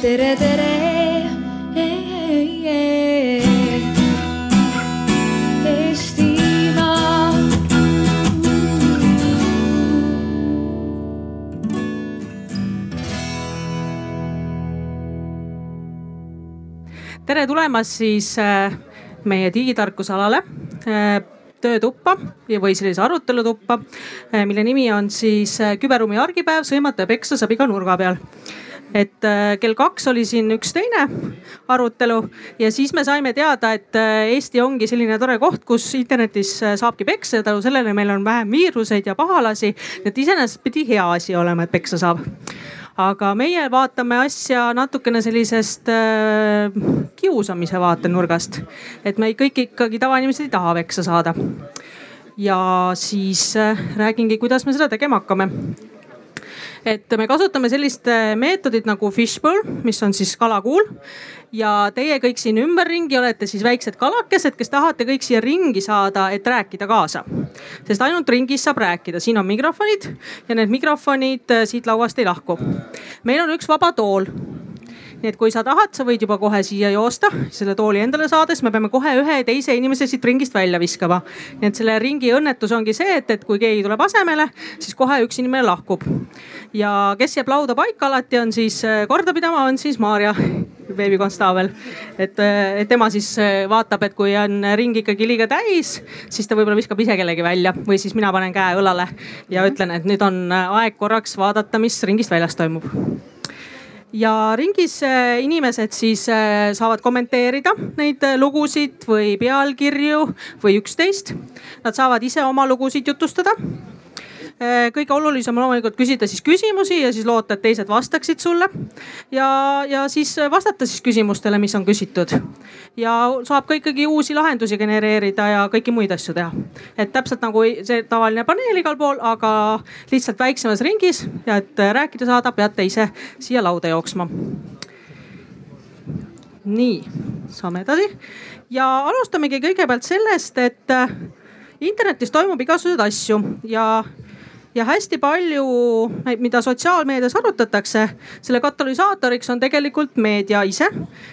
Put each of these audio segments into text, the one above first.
tere, tere. Tere tulemast siis äh, meie digitarkusalale äh, töötuppa või sellise arutelutuppa, äh, mille nimi on siis küberruumi argipäev, sõimata ja peksa saab iga nurga peal et äh, kell kaks oli siin üks teine arutelu ja siis me saime teada, et äh, Eesti ongi selline tore koht, kus internetis äh, saabki peksa ja tänu sellele meil on vähem viiruseid ja pahalasi. et iseenesest pidi hea asi olema, et peksa saab aga meie vaatame asja natukene sellisest äh, kiusamise vaatenurgast. et me kõik ikkagi tavainimesed ei taha peksa saada. ja siis äh, räägingi, kuidas me seda tegema hakkame et me kasutame sellist äh, meetodit nagu fishbowl, mis on siis kalakuul. ja teie kõik siin ümberringi olete siis väiksed kalakesed, kes tahate kõik siia ringi saada, et rääkida kaasa. sest ainult ringis saab rääkida, siin on mikrofonid ja need mikrofonid äh, siit lauast ei lahku. meil on üks vaba tool nii et kui sa tahad, sa võid juba kohe siia joosta, selle tooli endale saada, siis me peame kohe ühe teise inimese siit ringist välja viskama. nii et selle ringi õnnetus ongi see, et, et kui keegi tuleb asemele, siis kohe üks inimene lahkub. ja kes jääb lauda paika alati, on siis äh, korda pidama, on siis Maarja veebikonstaabel. et, et tema siis äh, vaatab, et kui on ring ikkagi liiga täis, siis ta võib-olla viskab ise kellegi välja või siis mina panen käe õlale ja ütlen, et nüüd on äh, aeg korraks vaadata, mis ringist väljas toimub ja ringis äh, inimesed siis äh, saavad kommenteerida neid äh, lugusid või pealkirju või üksteist. Nad saavad ise oma lugusid jutustada kõige olulisem on loomulikult küsida siis küsimusi ja siis loota, et teised vastaksid sulle. ja, ja siis vastata siis küsimustele, mis on küsitud. ja saab ka ikkagi uusi lahendusi genereerida ja kõiki muid asju teha. et täpselt nagu see tavaline paneel igal pool, aga lihtsalt väiksemas ringis ja et rääkida saada, peate ise siia lauda jooksma nii, saame edasi ja alustamegi kõigepealt sellest, et äh, internetis toimub igasuguseid asju ja, ja hästi palju, mida sotsiaalmeedias arutatakse, selle katalüsaatoriks on tegelikult meedia ise,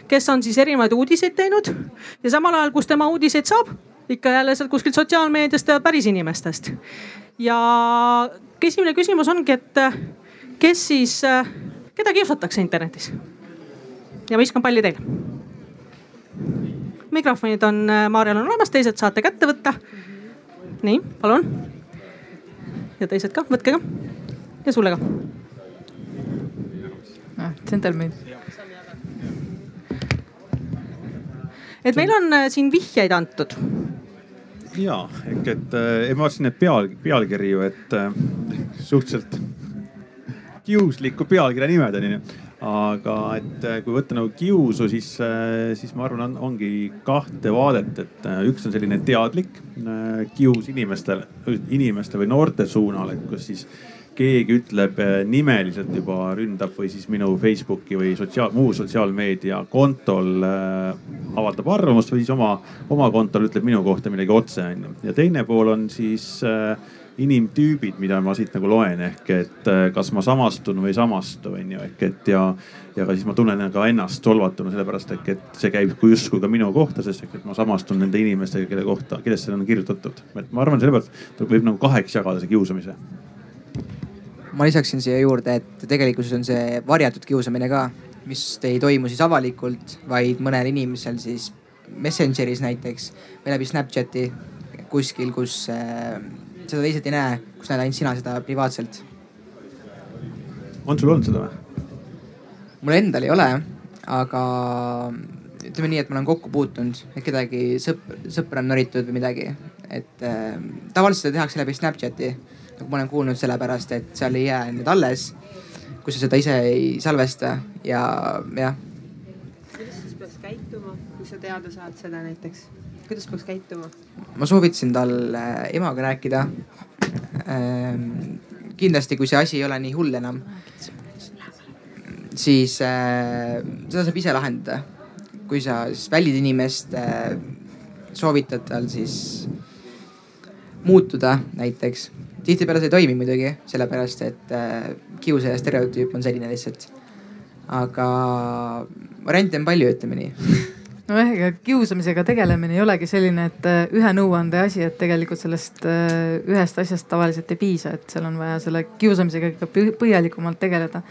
kes on siis erinevaid uudiseid teinud ja samal ajal, kus tema uudiseid saab, ikka jälle sealt kuskilt sotsiaalmeediast ja päris inimestest. ja esimene küsimus ongi, et kes siis, keda kiusatakse internetis? ja viskan palli teile. mikrofonid on Maarjal on olemas, teised saate kätte võtta. nii, palun. Ja teised ka, võtke ka. ja sulle ka. noh, džentelmen. et meil on äh, siin vihjeid antud. ja ehk et äh, ma vaatasin need peal, pealkiri ju, et äh, suhteliselt kiusliku pealkirja nimed on ju aga et äh, kui võtta nagu kiusu, siis, äh, siis ma arvan, on, ongi kahte vaadet, et äh, üks on selline teadlik kius inimestele, inimeste või noorte suunal, et kus siis keegi ütleb nimeliselt juba ründab või siis minu Facebooki või sotsiaal, muu sotsiaalmeedia kontol avaldab arvamust või siis oma, oma kontol ütleb minu kohta midagi otse onju. ja teine pool on siis äh, inimtüübid, mida ma siit nagu loen, ehk et äh, kas ma samastun või ei samastu, on ju, ehk et ja, ja ka siis ma tunnen ka ennast solvatuna sellepärast, ehk et see käib justkui ka minu kohta, sest et ma samastun nende inimestega, kelle kohta, kellest see on kirjutatud. et ma arvan, sellepärast võib nagu kaheks jagada see kiusamise. ma lisaksin siia juurde, et tegelikkuses on see varjatud kiusamine ka, mis ei toimu siis avalikult, vaid mõnel inimesel siis Messengeris näiteks või läbi Snapchati kuskil, kus äh, seda teised ei näe, kus näed ainult sina seda privaatselt. on sul olnud seda või? mul endal ei ole, aga ütleme nii, et ma olen kokku puutunud, et kedagi sõpra, sõpra on noritud või midagi. et äh, tavaliselt seda tehakse läbi Snapchati, nagu ma olen kuulnud, sellepärast et seal ei jää need alles, kui sa seda ise ei salvesta ja jah. kuidas siis peaks käituma, kui sa teada saad seda näiteks? Kuidas peaks käituma? ma soovitasin tal emaga rääkida ähm,. kindlasti, kui see asi ei ole nii hull enam, siis äh, seda saab ise lahendada. kui sa siis väljid inimest äh,, soovitad tal siis muutuda näiteks. tihtipeale see ei toimi muidugi, sellepärast et kiusaja stereotüüp on selline lihtsalt. aga variante on palju, ütleme nii nojah, ega kiusamisega tegelemine ei olegi selline, et äh, ühe nõuande asi, et tegelikult sellest äh, ühest asjast tavaliselt ei piisa, et seal on vaja selle kiusamisega ikka põhjalikumalt tegeleda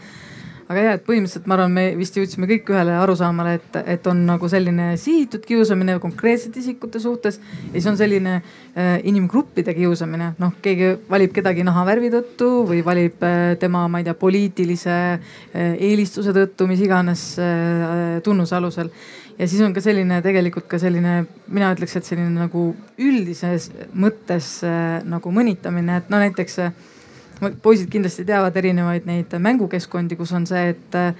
aga ja, et põhimõtteliselt ma arvan, me vist jõudsime kõik ühele arusaamale, et, et on nagu selline sihitud kiusamine konkreetsete isikute suhtes ja siis on selline äh, inimgruppide kiusamine. noh, keegi valib kedagi nahavärvi tõttu või valib äh, tema, ma ei tea, poliitilise äh, eelistuse tõttu, mis iganes äh, tunnuse alusel ja siis on ka selline tegelikult ka selline, mina ütleks, et selline nagu üldises mõttes äh, nagu mõnitamine, et no näiteks äh, poisid kindlasti teavad erinevaid neid mängukeskkondi, kus on see, et äh,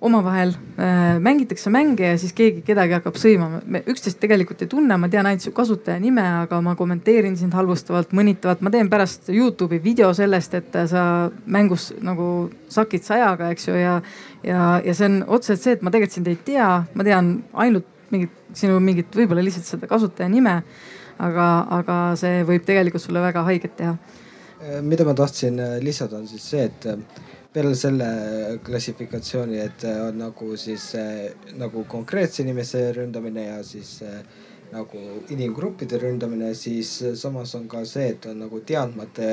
omavahel äh, mängitakse mänge ja siis keegi kedagi hakkab sõimama. me üksteist tegelikult ei tunne, ma tean ainult su kasutaja nime, aga ma kommenteerin sind halvustavalt, mõnitavalt. ma teen pärast Youtube'i video sellest, et sa mängus nagu sakid sajaga, eks ju, ja, ja, ja see on otseselt see, et ma tegelikult sind ei tea, ma tean ainult mingit sinu mingit, võib-olla lihtsalt seda kasutaja nime. aga, aga see võib tegelikult sulle väga haiget teha Äh, mida ma tahtsin äh, lisada, on siis see, et äh, peale selle klassifikatsiooni, et on nagu siis nagu konkreetse inimese ründamine ja siis nagu inimgruppide ründamine, siis samas on ka see, et on nagu teadmata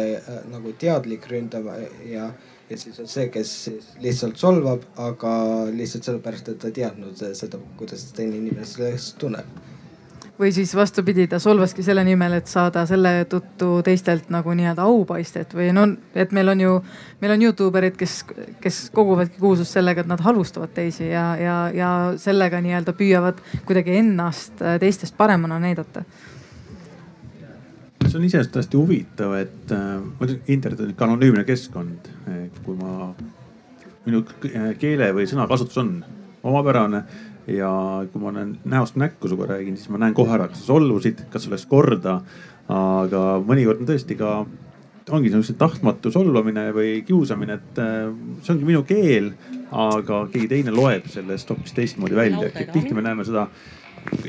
nagu teadlik ründamine ja, ja siis on see, kes siis lihtsalt solvab, aga lihtsalt sellepärast, et ta ei teadnud seda, kuidas teine inimene sellest tunneb või siis vastupidi, ta solvaski selle nimel, et saada selle tõttu teistelt nagu nii-öelda aupaistet või no, et meil on ju, meil on Youtube erid, kes, kes koguvadki kuulsust sellega, et nad halvustavad teisi ja, ja, ja sellega nii-öelda püüavad kuidagi ennast äh, teistest paremana näidata see on iseenesest hästi huvitav, et äh, internet on ikka anonüümne keskkond. kui ma, minu keele või sõnakasutus on omapärane ja kui ma olen näost näkku sinuga räägin, siis ma näen kohe ära, kas sa solvusid, kas sul läks korda. aga mõnikord on tõesti ka, ongi niisugune tahtmatu solvamine või kiusamine, et äh, see ongi minu keel, aga keegi teine loeb sellest hoopis teistmoodi välja. tihti me näeme seda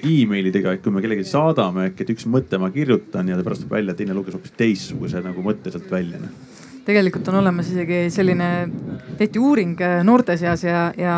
emailidega, et kui me kellelegi saadame, et üks mõte ma kirjutan ja pärast tuleb välja, teine luges hoopis teistsuguse nagu mõtte sealt välja noh tegelikult on olemas isegi selline, tehti uuring äh, noorte seas ja, ja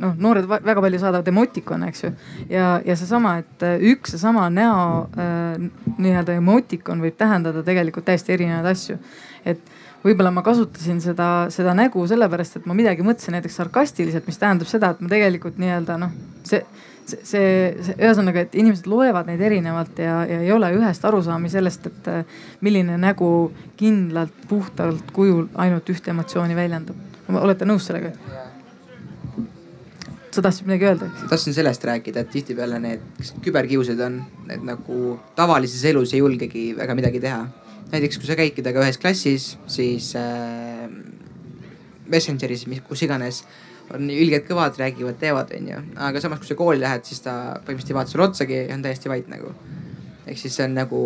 noh, noored väga palju saadavad emotikone, eks ju. ja, ja seesama, et äh, üks seesama näo äh, nii-öelda emotikon võib tähendada tegelikult täiesti erinevaid asju. et võib-olla ma kasutasin seda, seda nägu sellepärast, et ma midagi mõtlesin näiteks sarkastiliselt, mis tähendab seda, et ma tegelikult nii-öelda noh, see see, see ühesõnaga, et inimesed loevad neid erinevalt ja, ja ei ole ühest arusaami sellest, et äh, milline nägu kindlalt, puhtalt kujul ainult ühte emotsiooni väljendab. olete nõus sellega? sa tahtsid midagi öelda? tahtsin sellest rääkida, et tihtipeale need küberkiused on, need nagu tavalises elus ei julgegi väga midagi teha. näiteks kui sa käid temaga ühes klassis, siis äh, Messengeris, kus iganes on ilgelt kõvad, räägivad, teevad, onju. aga samas, kui sa kooli lähed, siis ta põhimõtteliselt ei vaata sulle otsagi ja on täiesti vait nagu. ehk siis see on nagu,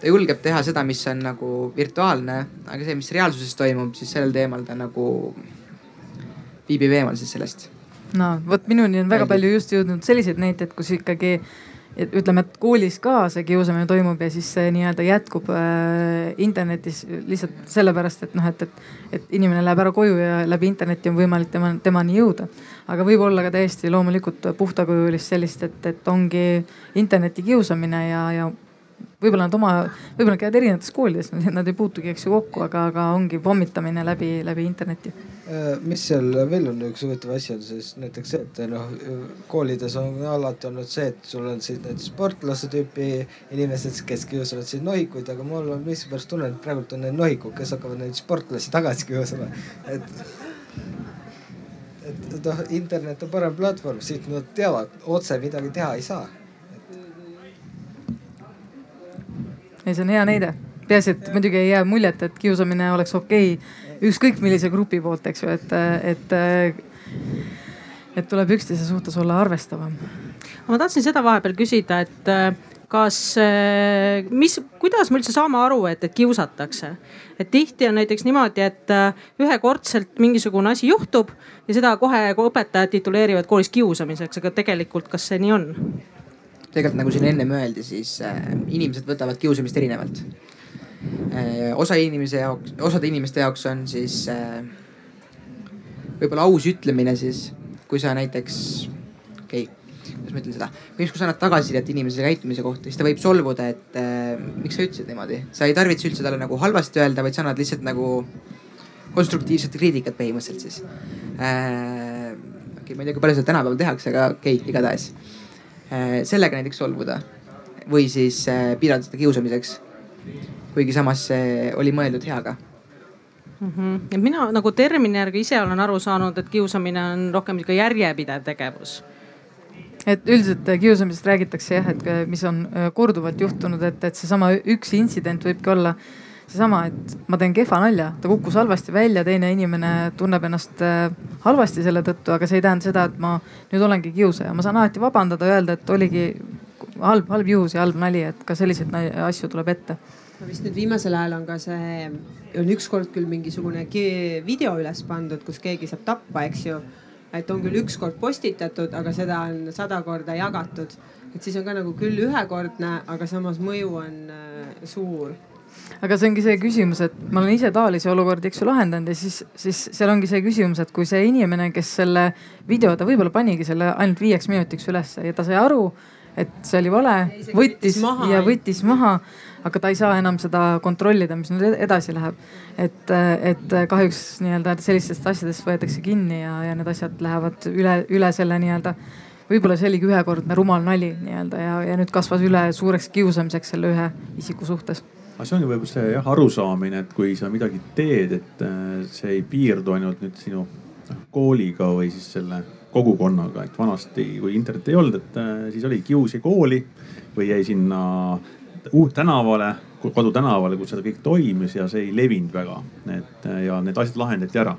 ta julgeb teha seda, mis on nagu virtuaalne, aga see, mis reaalsuses toimub, siis sellel teemal ta nagu viibib eemal siis sellest. no vot minuni on väga palju just jõudnud selliseid näiteid, kus ikkagi et ütleme, et koolis ka see kiusamine toimub ja siis see nii-öelda jätkub äh, internetis lihtsalt sellepärast, et noh, et, et, et inimene läheb ära koju ja läbi interneti on võimalik tema, temani jõuda. aga võib olla ka täiesti loomulikult puhtakujulist sellist, et, et ongi interneti kiusamine ja, ja võib-olla nad oma, võib-olla nad käivad erinevates koolides, nad ei puutugi, eks ju kokku, aga, aga ongi pommitamine läbi, läbi interneti. Äh, mis seal veel on üks huvitav asi on siis näiteks see, et noh koolides on alati olnud see, et sul on siis need sportlase tüüpi inimesed, kes kiusavad siis nohikuid, aga mul on miskipärast tunne, et praegult on need nohikud, kes hakkavad neid sportlasi tagasi kiusama, et et noh, internet on parem platvorm, siit nad teavad, otse midagi teha ei saa. Ei, see on hea näide. peaasi, et muidugi ei jää muljet, et kiusamine oleks okei. okay, ükskõik millise grupi poolt, eks ju, et, et, et tuleb üksteise suhtes olla arvestavam. ma tahtsin seda vahepeal küsida, et kas, mis, kuidas me üldse saame aru, et, et kiusatakse? et tihti on näiteks niimoodi, et ühekordselt mingisugune asi juhtub ja seda kohe õpetajad tituleerivad koolis kiusamiseks, aga tegelikult, kas see nii on? tegelikult nagu siin ennem öeldi, siis äh, inimesed võtavad kiusamist erinevalt äh,. Osa inimese jaoks, osade inimeste jaoks on siis äh, võib-olla aus ütlemine siis, kui sa näiteks, okei okay,, kuidas ma ütlen seda, näiteks kui sa annad tagasisidet inimese käitumise kohta, siis ta võib solvuda, et äh, miks sa ütlesid niimoodi. sa ei tarvitse üldse talle nagu halvasti öelda, vaid sa annad lihtsalt nagu konstruktiivset kriitikat põhimõtteliselt siis äh,. okei okay,, ma ei tea, kui palju seda tänapäeval tehakse, aga okei okay,, igatahes äh,. sellega näiteks solvuda või siis äh, pidada seda kiusamiseks. Kuigi samas see oli mõeldud heaga mm. -hmm. ja mina nagu termini järgi ise olen aru saanud, et kiusamine on rohkem sihuke järjepidev tegevus et üldiselt kiusamisest räägitakse jah, et mis on äh, korduvalt juhtunud, et, et seesama üks intsident võibki olla seesama, et ma teen kehva nalja, ta kukkus halvasti välja, teine inimene tunneb ennast äh, halvasti selle tõttu, aga see ei tähenda seda, et ma nüüd olengi kiusaja. ma saan alati vabandada, öelda, et oligi halb, halb juhus ja halb nali, et ka selliseid asju tuleb ette no vist nüüd viimasel ajal on ka see, on ükskord küll mingisugune video üles pandud, kus keegi saab tappa, eks ju. et on küll ükskord postitatud, aga seda on sada korda jagatud. et siis on ka nagu küll ühekordne, aga samas mõju on äh, suur aga see ongi see küsimus, et ma olen ise taolisi olukordi, eks ju, lahendanud ja siis, siis seal ongi see küsimus, et kui see inimene, kes selle video, ta võib-olla panigi selle ainult viieks minutiks ülesse ja ta sai aru, et see oli vale, võttis maha, ja võttis maha, aga ta ei saa enam seda kontrollida, mis nüüd edasi läheb. et, et kahjuks nii-öelda sellistest asjadest võetakse kinni ja, ja need asjad lähevad üle, üle selle nii-öelda võib-olla see oligi ühekordne rumal nali nii-öelda ja, ja nüüd kasvas üle suureks kiusamiseks selle ühe isiku suhtes aga see on ju võib-olla see jah arusaamine, et kui sa midagi teed, et äh, see ei piirdu ainult nüüd sinu noh, kooliga või siis selle kogukonnaga, et vanasti, kui internetti ei olnud, et äh, siis oli kiusi kooli või jäi sinna uut tänavale, kodutänavale, kus seda kõik toimis ja see ei levinud väga. et äh, ja need asjad lahendati ära.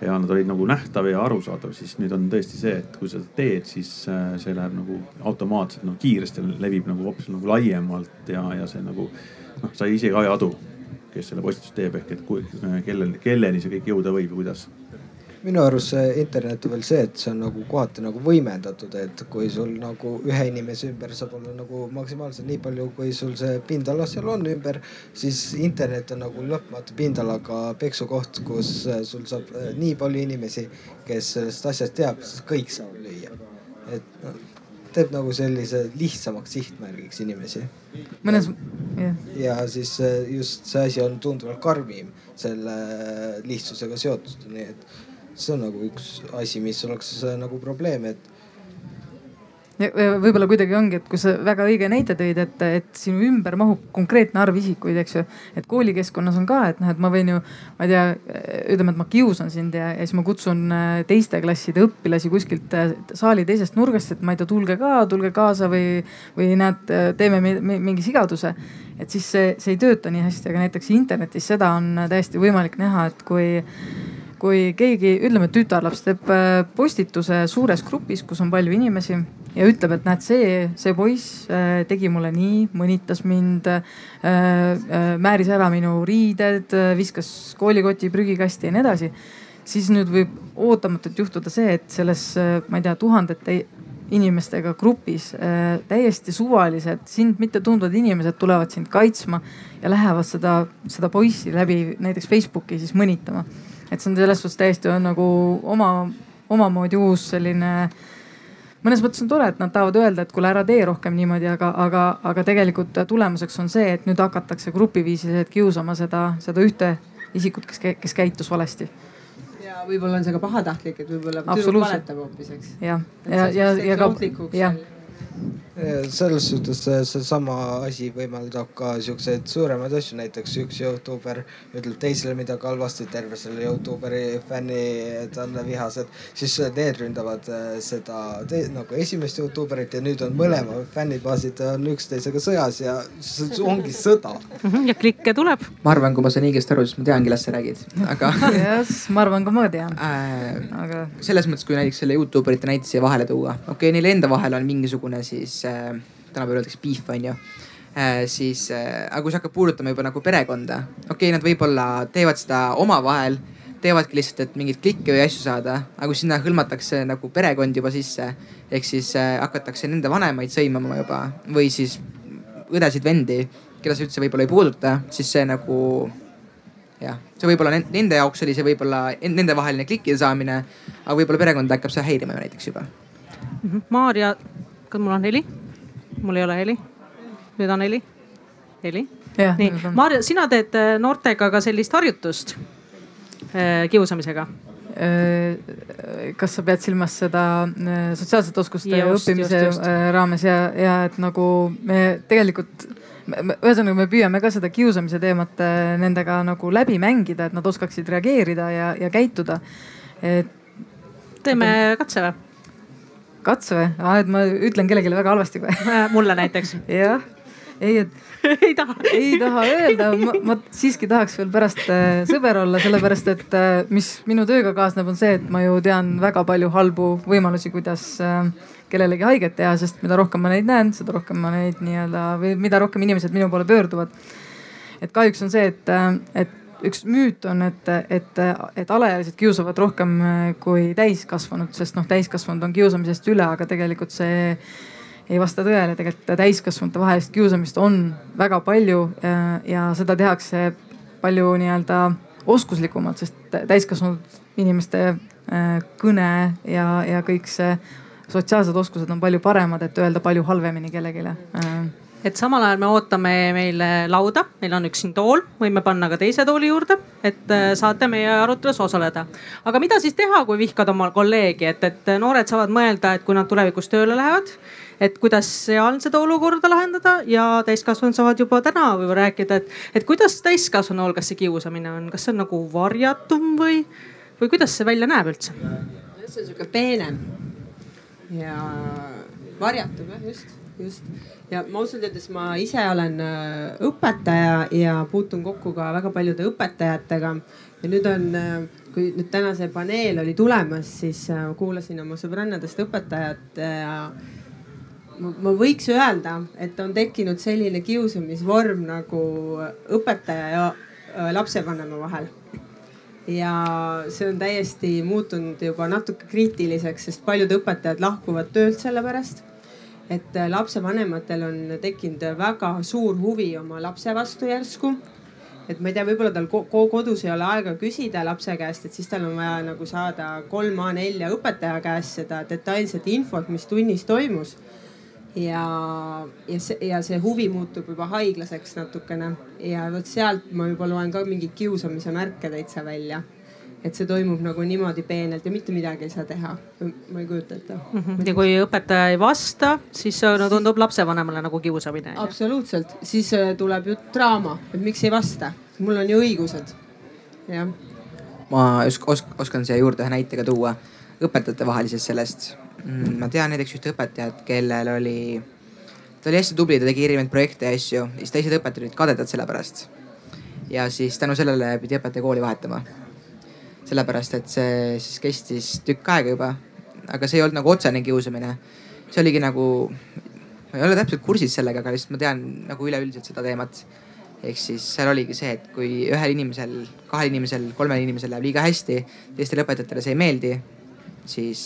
Ja nad olid nagu nähtav ja arusaadav, siis nüüd on tõesti see, et kui sa seda teed, siis äh, see läheb nagu automaatselt nagu kiiresti levib nagu hoopis nagu laiemalt ja, ja see nagu noh, sa ise ka ei adu, kes selle postituse teeb ehk et kui, kellel, kelleni see kõik jõuda võib ja kuidas minu arust see internet on veel see, et see on nagu kohati nagu võimendatud, et kui sul nagu ühe inimese ümber saab olla nagu maksimaalselt nii palju, kui sul see pindala seal on ümber, siis internet on nagu lõpmatu pindalaga peksukoht, kus sul saab eh, nii palju inimesi, kes sellest asjast teab, siis kõik saavad lüüa. et noh, teeb nagu sellise lihtsamaks sihtmärgiks inimesi. mõnes, jah. ja siis eh, just see asi on tunduvalt karmim selle lihtsusega seotud, nii et see on nagu üks asi, mis oleks nagu probleem, et võib-olla kuidagi ongi, et kui sa väga õige näite tõid, et, et sinu ümber mahub konkreetne arv isikuid, eks ju. et koolikeskkonnas on ka, et noh, et ma võin ju, ma ei tea, ütleme, et ma kiusan sind ja, ja siis ma kutsun äh, teiste klasside õpilasi kuskilt äh, saali teisest nurgast, et ma ei tea, tulge ka, tulge kaasa või, või näed, äh, teeme mingi sigaduse. et siis see, see ei tööta nii hästi, aga näiteks internetis seda on täiesti võimalik näha, et kui kui keegi, ütleme, tütarlaps teeb äh, postituse suures grupis, kus on palju inimesi ja ütleb, et näed, see, see poiss äh, tegi mulle nii, mõnitas mind, äh, määris ära minu riided, viskas koolikoti prügikasti ja nii edasi. siis nüüd võib ootamatult juhtuda see, et selles, ma ei tea, tuhandete inimestega grupis täiesti suvalised, sind mitte tundvad inimesed tulevad sind kaitsma ja lähevad seda, seda poissi läbi näiteks Facebooki siis mõnitama et see on selles suhtes täiesti on nagu oma, omamoodi uus selline mõnes mõttes on tore, et nad tahavad öelda, et kuule, ära tee rohkem niimoodi, aga, aga, aga tegelikult tulemuseks on see, et nüüd hakatakse grupiviisiliselt kiusama seda, seda ühte isikut, kes, kes käitus valesti. Ja võib-olla on see ka pahatahtlik, et võib-olla tüdruk valetab hoopis, eks. jah, ja, ja, ja, ja ka, selles suhtes seesama asi võimaldab ka siukseid suuremaid asju, näiteks üks Youtuber ütleb teisele midagi halvasti, terve selle Youtuberi fänni talle vihased, siis need ründavad äh, seda te, nagu esimest Youtuberit ja nüüd on mõlema fännibaasid on üksteisega sõjas ja ongi sõda. Mhm, ja klikke tuleb. ma arvan, kui ma saan õigesti aru, siis ma tean, kellest sa räägid, aga yes, ma arvan ka ma tean äh,. aga selles mõttes, kui näiteks selle Youtuberite näite siia vahele tuua, okei okay,, neil enda vahel on mingisugune siis tänapäeval öeldakse beef on ju äh,. siis äh,, aga kui see hakkab puudutama juba nagu perekonda, okei okay,, nad võib-olla teevad seda omavahel, teevadki lihtsalt, et mingeid klikke või asju saada, aga kui sinna hõlmatakse nagu perekond juba sisse, ehk siis äh, hakatakse nende vanemaid sõimama juba või siis õdesid-vendi, keda see üldse võib-olla ei puuduta, siis see nagu jah, see võib-olla nende jaoks oli see võib-olla nendevaheline klikkide saamine, aga võib-olla perekonda hakkab see häirima ju näiteks juba. Mhm. Maarja, kas mul on heli? Mul ei ole heli. nüüd on heli? heli? nii, Maarja, sina teed äh, noortega ka sellist harjutust äh, kiusamisega äh, kas sa pead silmas seda sotsiaalsete oskuste just, õppimise just, just. raames ja, ja et nagu me tegelikult ühesõnaga, me püüame ka seda kiusamise teemat nendega nagu läbi mängida, et nad oskaksid reageerida ja, ja käituda. et. teeme katse või? Katse või ah,? et ma ütlen kellelegi väga halvasti või äh, mulle näiteks. jah, ei, et ei taha ei taha öelda, ma siiski tahaks veel pärast äh, sõber olla, sellepärast et mis minu tööga kaasneb, on see, et ma ju tean väga palju halbu võimalusi, kuidas kellelegi haiget teha, sest mida rohkem ma neid näen, seda rohkem ma neid nii-öelda või mida rohkem inimesed minu poole pöörduvad. et kahjuks on see, et, et üks müüt on, et, et, et alaealised kiusavad rohkem kui täiskasvanud, sest noh, täiskasvanud on kiusamisest üle, aga tegelikult see ei vasta tõele, tegelikult täiskasvanute vahelist kiusamist on väga palju ja, ja seda tehakse palju nii-öelda oskuslikumalt, sest täiskasvanud inimeste äh, kõne ja, ja kõik see sotsiaalsed oskused on palju paremad, et öelda palju halvemini kellelegi äh. Et samal ajal me ootame meile lauda, meil on üks siin tool, võime panna ka teise tooli juurde, et äh, saate meie arutelus osaleda. aga mida siis teha, kui vihkad oma kolleegi, et, et noored saavad mõelda, et kui nad tulevikus tööle lähevad, et kuidas seal seda olukorda lahendada. Ja täiskasvanud saavad juba täna võib-olla rääkida, et, et kuidas täiskasvanu hulgas see kiusamine on, kas see on nagu varjatum või, või kuidas see välja näeb üldse? see on sihuke peenem ja varjatum jah, just, just. ja ma ausalt öeldes ma ise olen äh, õpetaja ja puutun kokku ka väga paljude õpetajatega. ja nüüd on, äh, kui nüüd täna see paneel oli tulemas, siis äh, kuulasin oma sõbrannadest õpetajat ja ma, võiks öelda, et on tekkinud selline kiusamisvorm nagu õpetaja ja lapsevanema vahel ja see on täiesti muutunud juba natuke kriitiliseks, sest paljud õpetajad lahkuvad töölt selle pärast. Et äh, lapsevanematel on tekkinud väga suur huvi oma lapse vastu järsku. et ma ei tea, võib-olla tal kodus ei ole aega küsida lapse käest, et siis tal on vaja nagu saada kolm A4 õpetaja käest seda detailset infot, mis tunnis toimus ja, ja see, ja see huvi muutub juba haiglaseks natukene ja vot sealt ma juba loen ka mingeid kiusamise märke täitsa välja. Et see toimub nagu niimoodi peenelt ja mitte midagi ei saa teha. ma ei kujuta ette mm. -hmm. ja kui õpetaja ei vasta, siis no tundub lapsevanemale nagu kiusamine. absoluutselt, siis äh, tuleb ju draama, et miks ei vasta, mul on ju õigused, jah. ma osk, oskan siia juurde ühe näite ka tuua õpetajate vahelisest sellest Mm, ma tean näiteks ühte õpetajat, kellel oli, ta oli hästi tubli, ta tegi erinevaid projekte ja asju, siis teised õpetajad olid kadedad selle pärast. ja siis tänu sellele pidi õpetaja kooli vahetama. Sellepärast, et see siis kestis tükk aega juba, aga see ei olnud nagu otsene kiusamine. see oligi nagu, ma ei ole täpselt kursis sellega, aga lihtsalt ma tean nagu üleüldiselt seda teemat ehk siis seal oligi see, et kui ühel inimesel, kahel inimesel, kolmel inimesel läheb liiga hästi, teistele õpetajatele see ei meeldi, siis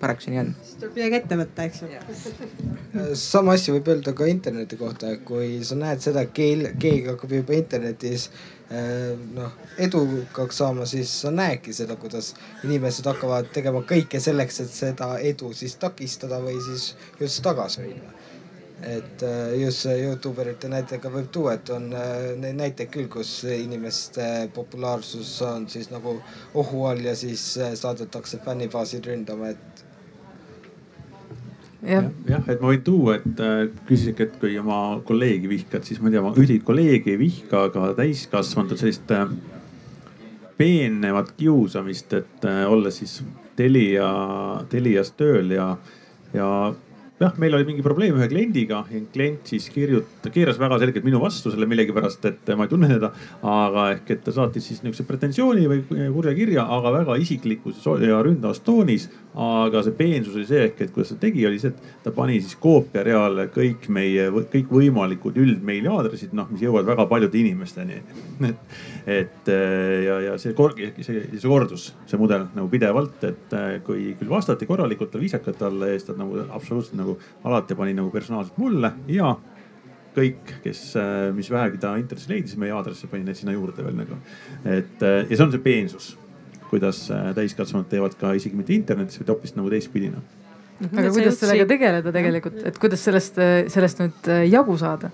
paraku see nii on. siis tuleb midagi ette võtta, eks ju. sama asja võib öelda ka interneti kohta, kui sa näed seda, et keegi, hakkab juba internetis eh, noh edukaks saama, siis sa näedki seda, kuidas inimesed hakkavad tegema kõike selleks, et seda edu siis takistada või siis just tagasi hoida et eh, just Youtube erite näitega võib tuua, et on eh, näiteid küll, kus inimeste populaarsus on siis nagu ohu all ja siis saadetakse fännibaasid ründama, et jah ja,, et ma võin tuua, et küsisidki, et kui oma kolleegi vihkad, siis ma ei tea, ma üldist kolleegi ei vihka, aga täiskasvanud sellist äh, peenemat kiusamist, et äh, olles siis Telia, Telias tööl ja, ja jah, meil oli mingi probleem ühe kliendiga ja klient siis kirjuta-, keeras väga selgelt minu vastu selle millegipärast, et ma ei tunne teda. aga ehk, et ta saatis siis niisuguse pretensiooni või kurja kirja, aga väga isiklikus ja ründavas toonis. Aga see peensus oli see ehk, et kuidas ta tegi, oli see, et ta pani siis koopiareale kõik meie, kõikvõimalikud üldmeili aadressid, noh, mis jõuavad väga paljude inimesteni et, et ja, ja see, see, see kordus, see mudel nagu pidevalt, et kui küll vastati korralikult, viisakalt talle, siis ta nagu absoluutselt nagu alati pani nagu personaalselt mulle ja kõik, kes, mis vähegi ta internetis leidis, meie aadressi need sinna juurde veel nagu. et ja see on see peensus, kuidas täiskasvanud teevad ka isegi mitte internetis, vaid hoopis nagu teistpidi noh. aga kuidas sellega tegeleda tegelikult, et kuidas sellest, sellest nüüd jagu saada?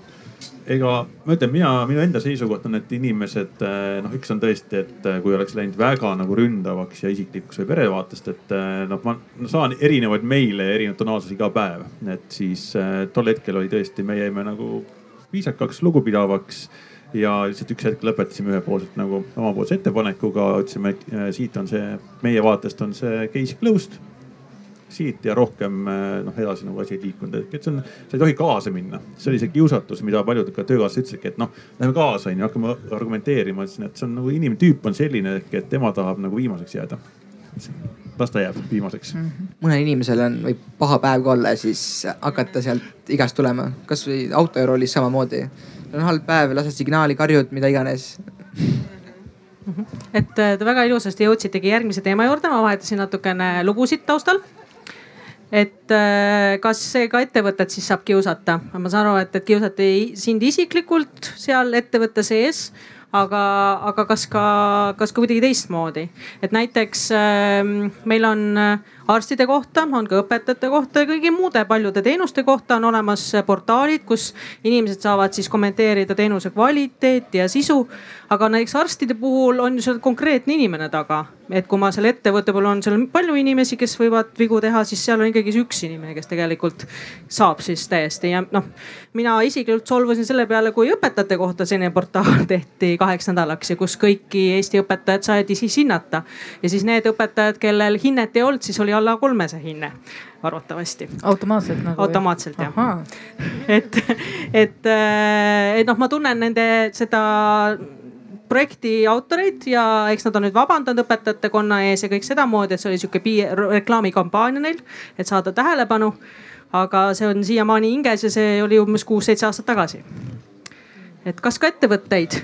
ega ma ütlen, mina, minu enda seisukoht on, et inimesed noh, üks on tõesti, et kui oleks läinud väga nagu ründavaks ja isiklikuks või perevaatest, et noh, ma no, saan erinevaid meile ja erinevaid tonaalsusi iga päev. et siis tol hetkel oli tõesti, me jäime nagu viisakaks, lugupidavaks ja lihtsalt üks hetk lõpetasime ühepoolselt nagu omapoolse ettepanekuga, ütlesime, siit on see, meie vaatest on see case closed siit ja rohkem eh, noh, edasi nagu asi ei liikunud, et see on, sa ei tohi kaasa minna. see oli see kiusatus, mida paljud ka töökaaslased ütlesidki, et noh, lähme kaasa onju, hakkame argumenteerima, ütlesin, et see on nagu inimtüüp on selline ehk, et tema tahab nagu viimaseks jääda. las ta jääb viimaseks mm. -hmm. mõnel inimesel on, võib paha päev ka olla siis hakata sealt igast tulema, kasvõi autojuuroolis samamoodi. On halb päev, lased signaali, karjud, mida iganes. Et te väga ilusasti jõudsitegi järgmise teema juurde, ma vahetasin natukene lugusid taustal. Et äh, kas ka ettevõtet siis saab kiusata? ma saan aru, et, et kiusati sind isiklikult seal ettevõtte sees aga, aga kas ka, kas ka kuidagi teistmoodi, et näiteks äh, meil on äh, arstide kohta, on ka õpetajate kohta ja kõigi muude paljude teenuste kohta on olemas portaalid, kus inimesed saavad siis kommenteerida teenuse kvaliteeti ja sisu. aga näiteks arstide puhul on ju seal konkreetne inimene taga, et kui ma selle ettevõtte puhul on seal palju inimesi, kes võivad vigu teha, siis seal on ikkagi üks inimene, kes tegelikult saab siis täiesti ja noh. mina isiklikult solvusin selle peale, kui õpetajate kohta selline portaal tehti kaheks nädalaks ja kus kõiki Eesti õpetajad saadi siis hinnata. ja siis need õpetajad, kellel hinnet ei olnud, siis oli alla kolme see hinne arvatavasti. automaatselt nagu? automaatselt jah. et, et, äh, et noh, ma tunnen nende seda projekti autoreid ja eks nad on nüüd vabandanud õpetajate konna ees ja kõik sedamoodi, et see oli sihuke reklaamikampaania neil, et saada tähelepanu. aga see on siiamaani hinges ja see oli umbes kuus-seitse aastat tagasi. et kas ka ettevõtteid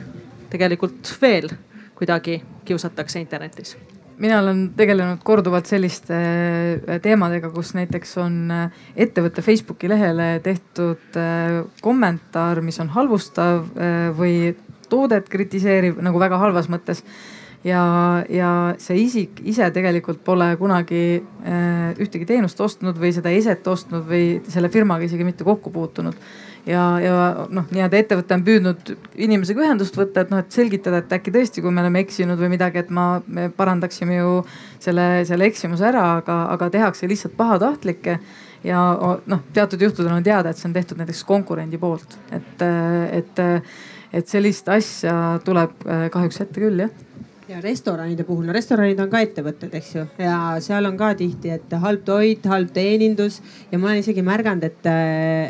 tegelikult veel kuidagi kiusatakse internetis? Mina olen tegelenud korduvalt selliste äh, teemadega, kus näiteks on äh, ettevõtte Facebooki lehele tehtud äh, kommentaar, mis on halvustav või toodet kritiseeriv nagu väga halvas mõttes. ja, ja see isik ise tegelikult pole kunagi ühtegi teenust ostnud või seda eset ostnud või selle firmaga isegi mitte kokku puutunud ja, ja noh, nii-öelda ettevõte on püüdnud inimesega ühendust võtta, et noh, et selgitada, et äkki tõesti, kui me oleme eksinud või midagi, et ma, me parandaksime ju selle, selle eksimuse ära, aga, aga tehakse lihtsalt pahatahtlikke. Ja noh, teatud juhtudel on teada, et see on tehtud näiteks konkurendi poolt, et, et, et sellist asja tuleb kahjuks ette küll jah ja restoranide puhul, no restoranid on ka ettevõtted, eks ju, ja seal on ka tihti, et halb toit, halb teenindus ja ma olen isegi märganud, et,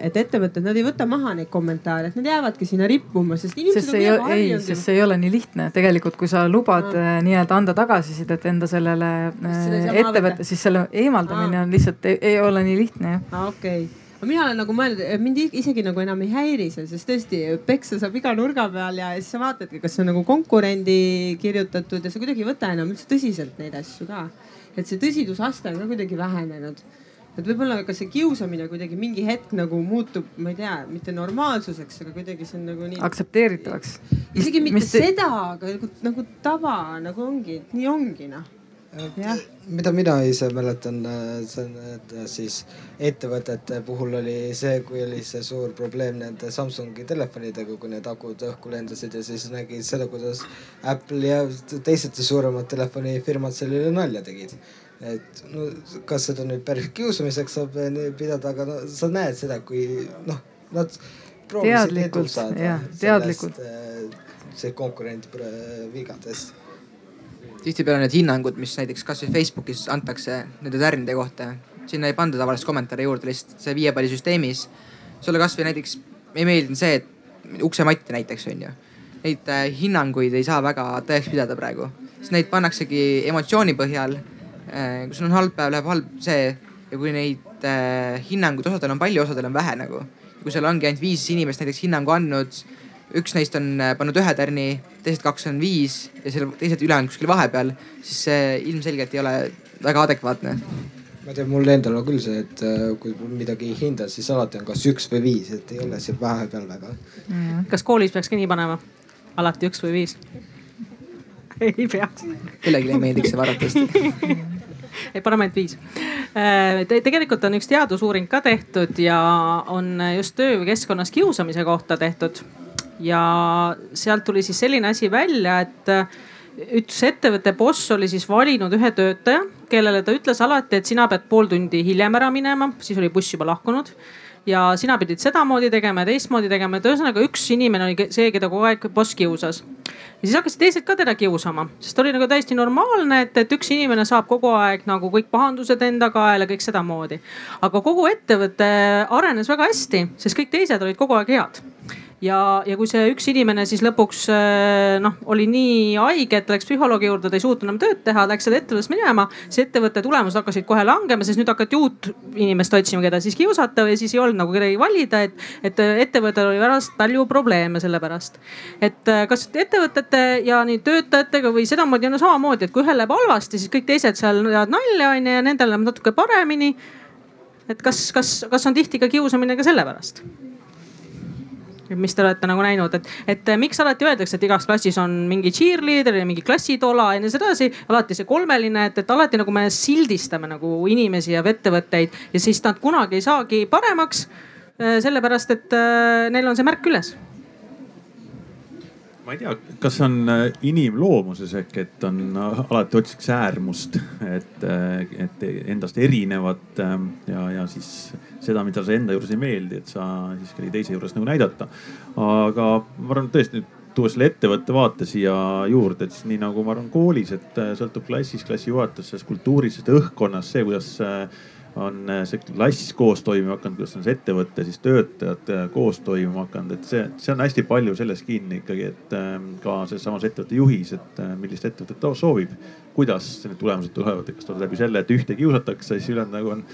et ettevõtted, nad ei võta maha neid kommentaare, et nad jäävadki sinna rippuma, sest inimesed sest on kuidagi harjunud. sest see ei ole nii lihtne tegelikult, kui sa lubad äh, nii-öelda anda tagasisidet enda sellele äh, ettevõtte, siis selle eemaldamine Aa. on lihtsalt ei, ei ole nii lihtne jah. okei okay aga mina olen nagu mõelnud, mind isegi nagu enam ei häiri see, sest tõesti peksa saab iga nurga peal ja siis sa vaatadki, kas see on nagu konkurendi kirjutatud ja sa kuidagi ei võta enam üldse tõsiselt neid asju ka. et see tõsidusaste on ka kuidagi vähenenud et võib-olla ka see kiusamine kuidagi mingi hetk nagu muutub, ma ei tea, mitte normaalsuseks, aga kuidagi see on nagu nii. aktsepteeritavaks. isegi mitte te... seda, aga nagu, nagu tava nagu ongi, nii ongi noh mida mina ise mäletan, see on, et siis ettevõtete puhul oli see, kui oli see suur probleem nende Samsungi telefonidega, kui need akud õhku lendasid ja siis nägid seda, kuidas Apple ja teised suuremad telefonifirmad selle üle nalja tegid. et no kas seda nüüd päris kiusamiseks saab pidada, aga no sa näed seda, kui noh, nad proovisid edu saada sellest, äh, see konkurendi vigadest tihtipeale need hinnangud, mis näiteks kasvõi Facebookis antakse nende tärnide kohta, sinna ei panda tavaliselt kommentaare juurde, lihtsalt see viiepallisüsteemis. sulle kasvõi näiteks ei meeldinud see, et uksematti näiteks on ju. Neid äh, hinnanguid ei saa väga tõeks pidada praegu, sest neid pannaksegi emotsiooni põhjal äh,. kui sul on halb päev, läheb halb see ja kui neid äh, hinnanguid, osadel on palju, osadel on vähe nagu. kui seal ongi ainult viis inimest näiteks hinnangu andnud üks neist on äh, pannud ühe tärni, teised kaks on viis ja seal teised ülejäänud kuskil vahepeal, siis see ilmselgelt ei ole väga adekvaatne. ma tean, mul endal on küll see, et äh, kui midagi ei hinda, siis alati on kas üks või viis, et ei ole seal vahepeal väga mm.. kas koolis peaks ka nii panema? alati üks või viis? ei peaks. kellelegi ei meeldiks see varatasti ei, paneme ainult viis äh, Te,. tegelikult on üks teadusuuring ka tehtud ja on just töökeskkonnas kiusamise kohta tehtud. Ja sealt tuli siis selline asi välja, et üks ettevõtte boss oli siis valinud ühe töötaja, kellele ta ütles alati, et sina pead pool tundi hiljem ära minema, siis oli buss juba lahkunud ja sina pidid sedamoodi tegema ja teistmoodi tegema, et ühesõnaga üks inimene oli see, keda kogu aeg boss kiusas. ja siis hakkasid teised ka teda kiusama, sest oli nagu täiesti normaalne, et, et üks inimene saab kogu aeg nagu kõik pahandused enda kaela, kõik sedamoodi. aga kogu ettevõte arenes väga hästi, sest kõik teised olid kogu aeg head ja, ja kui see üks inimene siis lõpuks äh, noh, oli nii haige, et läks psühholoogi juurde, ta ei suutnud enam tööd teha, läks selle ettevõttest minema. siis ettevõtte tulemused hakkasid kohe langema, sest nüüd hakati uut inimest otsima, keda siis kiusata või siis ei olnud nagu kedagi valida, et, et ettevõttel oli pärast palju probleeme selle pärast. et äh, kas ettevõtete ja nii töötajatega või sedamoodi on samamoodi, et kui ühel läheb halvasti, siis kõik teised seal ajavad nalja onju ja nendel läheb natuke paremini. et kas, kas, kas on tihti ka kiusamine ka selle pärast? Mis te olete nagu näinud, et, et miks alati öeldakse, et igas klassis on mingi cheerleader ja mingi klassitola ja nii edasi. alati see kolmeline, et, et alati nagu me sildistame nagu inimesi ja ettevõtteid ja siis nad kunagi ei saagi paremaks. Äh, sellepärast, et äh, neil on see märk üles ma ei tea, kas on inimloomuses ehk, et on alati otsitakse äärmust, et, et endast erinevat ja, ja siis seda, mida sa enda juures ei meeldi, et sa siis kellegi teise juures nagu näidata. aga ma arvan tõesti tuua selle ettevõtte vaate siia juurde, et siis nii nagu ma arvan koolis, et äh, sõltub klassis, klassijuhatusest, kultuurist, õhkkonnast, see, kuidas äh, on äh, see klass koos toimima hakanud, kuidas on see ettevõte, siis töötajad koos toimima hakanud, et see, see on hästi palju selles kinni ikkagi, et ähm, ka selles samas ettevõtte juhis, et millist ettevõtet ta soovib. kuidas need tulemused tulevad, et kas tuleb läbi selle, et ühte kiusatakse, siis ülejäänud nagu on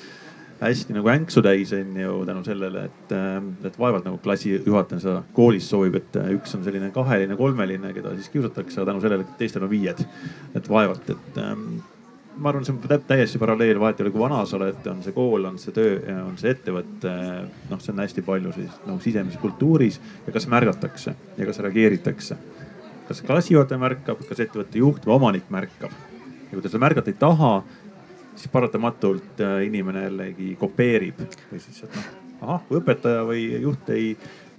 hästi nagu änksu täis on ju tänu sellele, et, äh, et vaevalt nagu klassijuhataja seda koolis soovib, et äh, üks on selline kaheline, kolmeline, keda siis kiusatakse, aga tänu sellele, et teistel on viied. et vaevalt, et ähm, ma arvan, see on täiesti paralleel, vahet ei ole, kui vana sa oled, on see kool, on see töö, on see ettevõte. noh, see on hästi palju siis nagu sisemises kultuuris ja kas märgatakse ja kas reageeritakse. kas klassijuhataja märkab, kas ettevõtte juht või omanik märkab ja kui ta seda märgata ei taha siis paratamatult äh, inimene jällegi kopeerib või siis, et noh, ahah, kui õpetaja või juht ei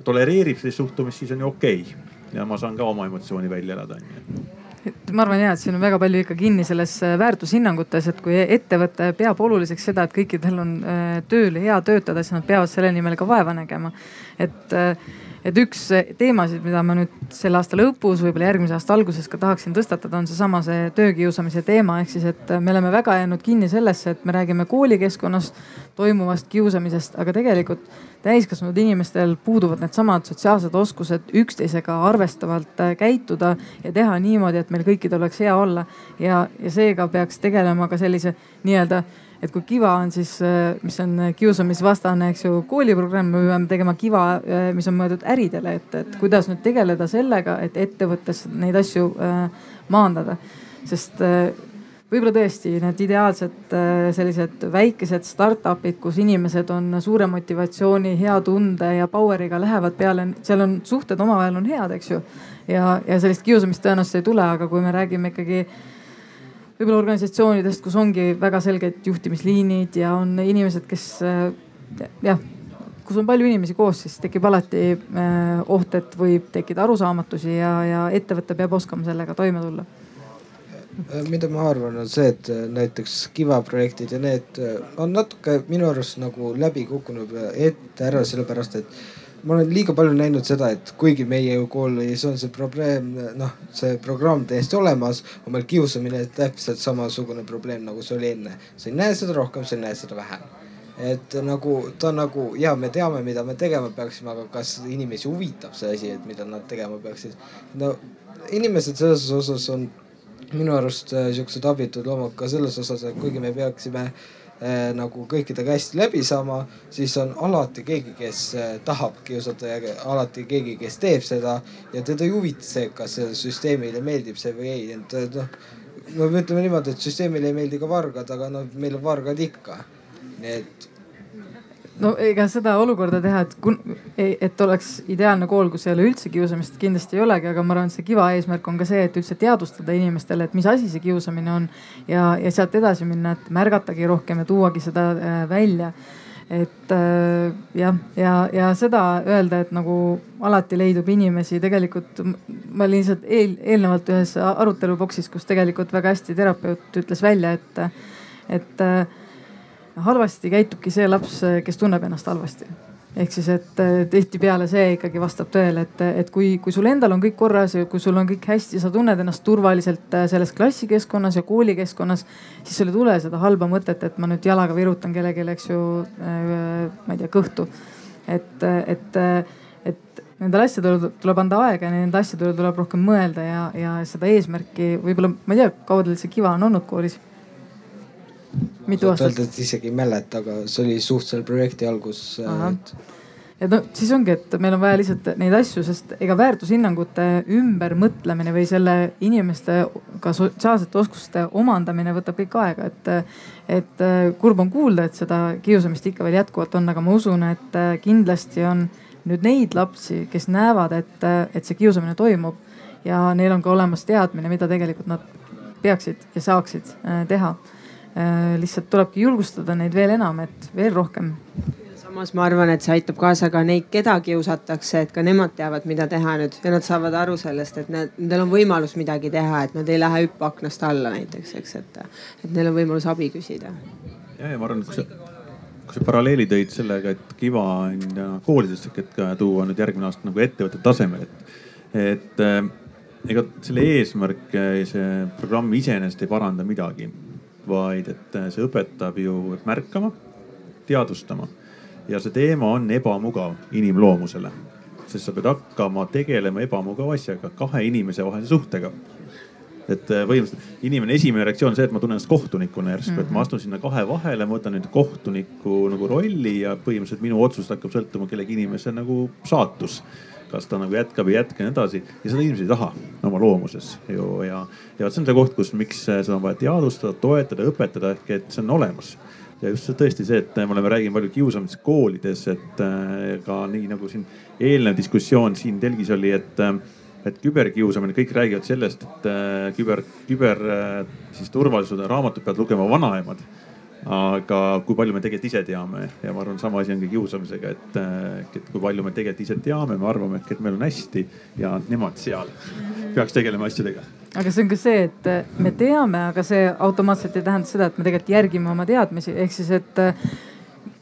tolereerib sellist suhtumist, siis on ju okei okay. ja ma saan ka oma emotsiooni välja elada, onju et ma arvan ja, et siin on väga palju ikka kinni selles äh, väärtushinnangutes, et kui ettevõte peab oluliseks seda, et kõikidel on äh, tööl hea töötada, siis nad peavad selle nimel ka vaeva nägema. et äh, et üks teemasid, mida ma nüüd selle aasta lõpus, võib-olla järgmise aasta alguses ka tahaksin tõstatada, on seesama see töökiusamise teema, ehk siis, et me oleme väga jäänud kinni sellesse, et me räägime koolikeskkonnas toimuvast kiusamisest, aga tegelikult täiskasvanud inimestel puuduvad needsamad sotsiaalsed oskused üksteisega arvestavalt käituda ja teha niimoodi, et meil kõikidel oleks hea olla. ja, ja seega peaks tegelema ka sellise nii-öelda et kui Kiva on siis, äh, mis on kiusamisvastane, eks ju, kooliprogramm, me peame tegema Kiva, äh, mis on mõeldud äridele, et, et kuidas nüüd tegeleda sellega, et ettevõttes neid asju äh, maandada. sest võib-olla tõesti need ideaalsed sellised väikesed startup'id, kus inimesed on suure motivatsiooni, hea tunde ja power'iga lähevad peale, seal on suhted omavahel on head, eks ju. ja, ja sellist kiusamist tõenäoliselt ei tule, aga kui me räägime ikkagi võib-olla organisatsioonidest, kus ongi väga selged juhtimisliinid ja on inimesed, kes äh, jah, kus on palju inimesi koos, siis tekib alati äh, oht, et võib tekkida arusaamatusi ja, ja ettevõte peab oskama sellega toime tulla. Äh, mida ma arvan, on see, et näiteks Kiva projektid ja need on natuke minu arust nagu läbi kukkunud ette ära, sellepärast et ma olen liiga palju näinud seda, et kuigi meie koolis on see probleem, noh, see programm täiesti olemas, on meil kiusamine täpselt samasugune probleem, nagu see oli enne. sa ei näe seda rohkem, sa ei näe seda vähem. et nagu ta nagu ja me teame, mida me tegema peaksime, aga kas inimesi huvitab see asi, et mida nad tegema peaksid? no inimesed selles osas on minu arust äh, siuksed abitud loomad ka selles osas, et kuigi me peaksime äh, nagu kõikidega hästi läbi saama, siis on alati keegi, kes äh, tahab kiusata ja alati keegi, kes teeb seda ja teda ei huvita see, kas sellele süsteemile meeldib see või ei, et noh no ütleme niimoodi, et süsteemile ei meeldi ka vargad, aga noh, meil on vargad ikka. et no ega seda olukorda teha, et kun-, et oleks ideaalne kool, kus ei ole üldse kiusamist, kindlasti ei olegi, aga ma arvan, et see Kiva eesmärk on ka see, et üldse teadvustada inimestele, et mis asi see kiusamine on ja, ja sealt edasi minna, et märgatagi rohkem ja tuuagi seda äh, välja. Et äh, jah, ja, ja seda öelda, et nagu alati leidub inimesi, tegelikult ma lihtsalt eel, eelnevalt ühes aruteluboksis, kus tegelikult väga hästi terapeut ütles välja, et, et äh, halvasti käitubki see laps, kes tunneb ennast halvasti ehk siis, et tihtipeale see ikkagi vastab tõele, et, et kui, kui sul endal on kõik korras ja kui sul on kõik hästi, sa tunned ennast turvaliselt äh, selles klassikeskkonnas ja koolikeskkonnas, siis sul ei tule seda halba mõtet, et ma nüüd jalaga virutan kellelegi, eks ju, äh, ma ei tea, kõhtu. et, et, et nendele asjadele tuleb anda aega ja nende asjadele tuleb rohkem mõelda ja, ja seda eesmärki võib-olla, ma ei tea, kaua teil see Kiva on olnud koolis mitu aastat? isegi ei mäleta, aga see oli suht selle projekti algus. et et no siis ongi, et meil on vaja lihtsalt neid asju, sest ega väärtushinnangute ümbermõtlemine või selle inimeste ka sotsiaalsete oskuste omandamine võtab kõik aega, et. et kurb on kuulda, et seda kiusamist ikka veel jätkuvalt on, aga ma usun, et kindlasti on nüüd neid lapsi, kes näevad, et, et see kiusamine toimub ja neil on ka olemas teadmine, mida tegelikult nad peaksid ja saaksid teha Äh, lihtsalt tulebki julgustada neid veel enam, et veel rohkem. samas ma arvan, et see aitab kaasa ka neid, keda kiusatakse, et ka nemad teavad, mida teha nüüd ja nad saavad aru sellest, et need, nendel on võimalus midagi teha, et nad ei lähe hüppa aknast alla näiteks, eks, et, et neil on võimalus abi küsida. ja, ja ma arvan, et kui sa, kui sa paralleeli tõid sellega, et Kiva on koolidesse, et ka tuua nüüd järgmine aasta nagu ettevõtte tasemel, et, et äh, ega selle eesmärk, see programm iseenesest ei paranda midagi vaid et äh, see õpetab ju märkama, teadvustama ja see teema on ebamugav inimloomusele, sest sa pead hakkama tegelema ebamugava asjaga, kahe inimese vahelise suhtega et äh, põhimõtteliselt inimene esimene reaktsioon on see, et ma tunnen ennast kohtunikuna järsku mm, -hmm. et ma mhm. astun sinna kahe vahele, ma võtan nüüd kohtuniku nagu rolli ja põhimõtteliselt minu otsust hakkab sõltuma kellegi inimese nagu saatus kas ta nagu jätkab ei jätka ja nii edasi. ja seda inimesed ei taha oma loomuses ju ja, ja see on see koht, kus, miks seda on vaja teadvustada, toetada, õpetada ehk et see on olemas ja just see tõesti see, et me oleme rääkinud palju kiusamisest koolides, et äh, ka nii nagu siin eelnev diskussioon siin telgis oli, et äh, et küberkiusamine, kõik räägivad sellest, et äh, küber, küber siis turvalisuse raamatud peavad lugema vanaemad aga kui palju me tegelikult ise teame? Ja ma arvan, sama asi on ka kiusamisega, et, et kui palju me tegelikult ise teame, me arvame, et meil on hästi ja nemad seal. Peaks tegelema asjadega. aga see on ka see, et me teame, aga see automaatselt ei tähenda seda, et me tegelikult järgime oma teadmisi, ehk siis, et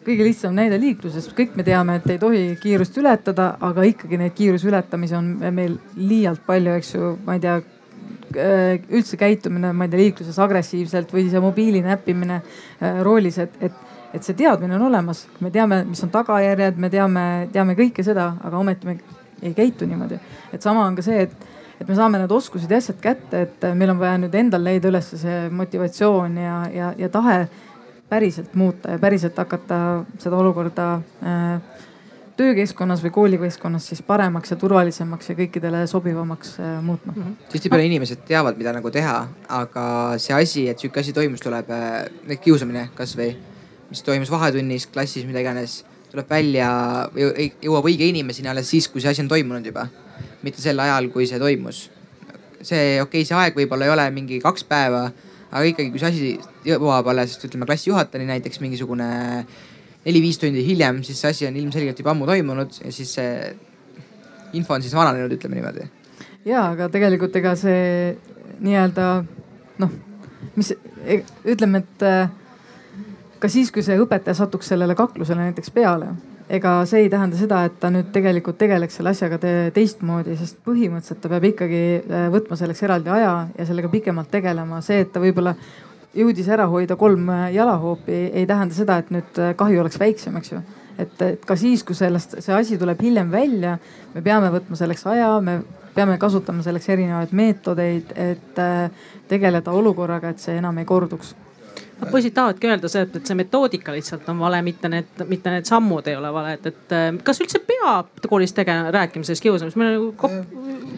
kõige lihtsam näide liikluses, kõik me teame, et ei tohi kiirust ületada, aga ikkagi neid kiiruse ületamisi on meil liialt palju, eks ju, ma ei tea Äh, üldse käitumine, ma ei tea, liikluses agressiivselt või see mobiili näppimine äh, roolis, et, et, et see teadmine on olemas. me teame, mis on tagajärjed, me teame, teame kõike seda, aga ometi me ei käitu niimoodi. et sama on ka see, et, et me saame need oskused ja asjad kätte, et meil on vaja nüüd endal leida üles see motivatsioon ja, ja, ja tahe päriselt muuta ja päriselt hakata seda olukorda äh, töökeskkonnas või koolikeskkonnas siis paremaks ja turvalisemaks ja kõikidele sobivamaks äh, muutma mm -hmm.. tihtipeale inimesed teavad, mida nagu teha, aga see asi, et sihuke asi toimus, tuleb, äh, kiusamine kasvõi, mis toimus vahetunnis, klassis, mida iganes, tuleb välja, jõuab õige inimeseni alles siis, kui see asi on toimunud juba. mitte sel ajal, kui see toimus. see, okei okay,, see aeg võib-olla ei ole mingi kaks päeva, aga ikkagi, kui see asi jõuab alles, ütleme klassijuhatajani näiteks mingisugune neli-viis tundi hiljem, siis see asi on ilmselgelt juba ammu toimunud ja siis see info on siis vananenud, ütleme niimoodi. ja, aga tegelikult ega see nii-öelda noh, mis e, ütleme, et äh, ka siis, kui see õpetaja satuks sellele kaklusele näiteks peale, ega see ei tähenda seda, et ta nüüd tegelikult tegeleks selle asjaga te teistmoodi, sest põhimõtteliselt ta peab ikkagi äh, võtma selleks eraldi aja ja sellega pikemalt tegelema. see, et ta võib-olla jõudis ära hoida kolm äh, jalahoopi, ei tähenda seda, et nüüd äh, kahju oleks väiksem, eks ju. et, et ka siis, kui sellest, see asi tuleb hiljem välja, me peame võtma selleks aja, me peame kasutama selleks erinevaid meetodeid, et äh, tegeleda olukorraga, et see enam ei korduks poisid tahavadki öelda see, et see metoodika lihtsalt on vale, mitte need, mitte need sammud ei ole valed, et kas üldse peab koolis tegema, rääkima sellest kiusamisest, me nagu kop....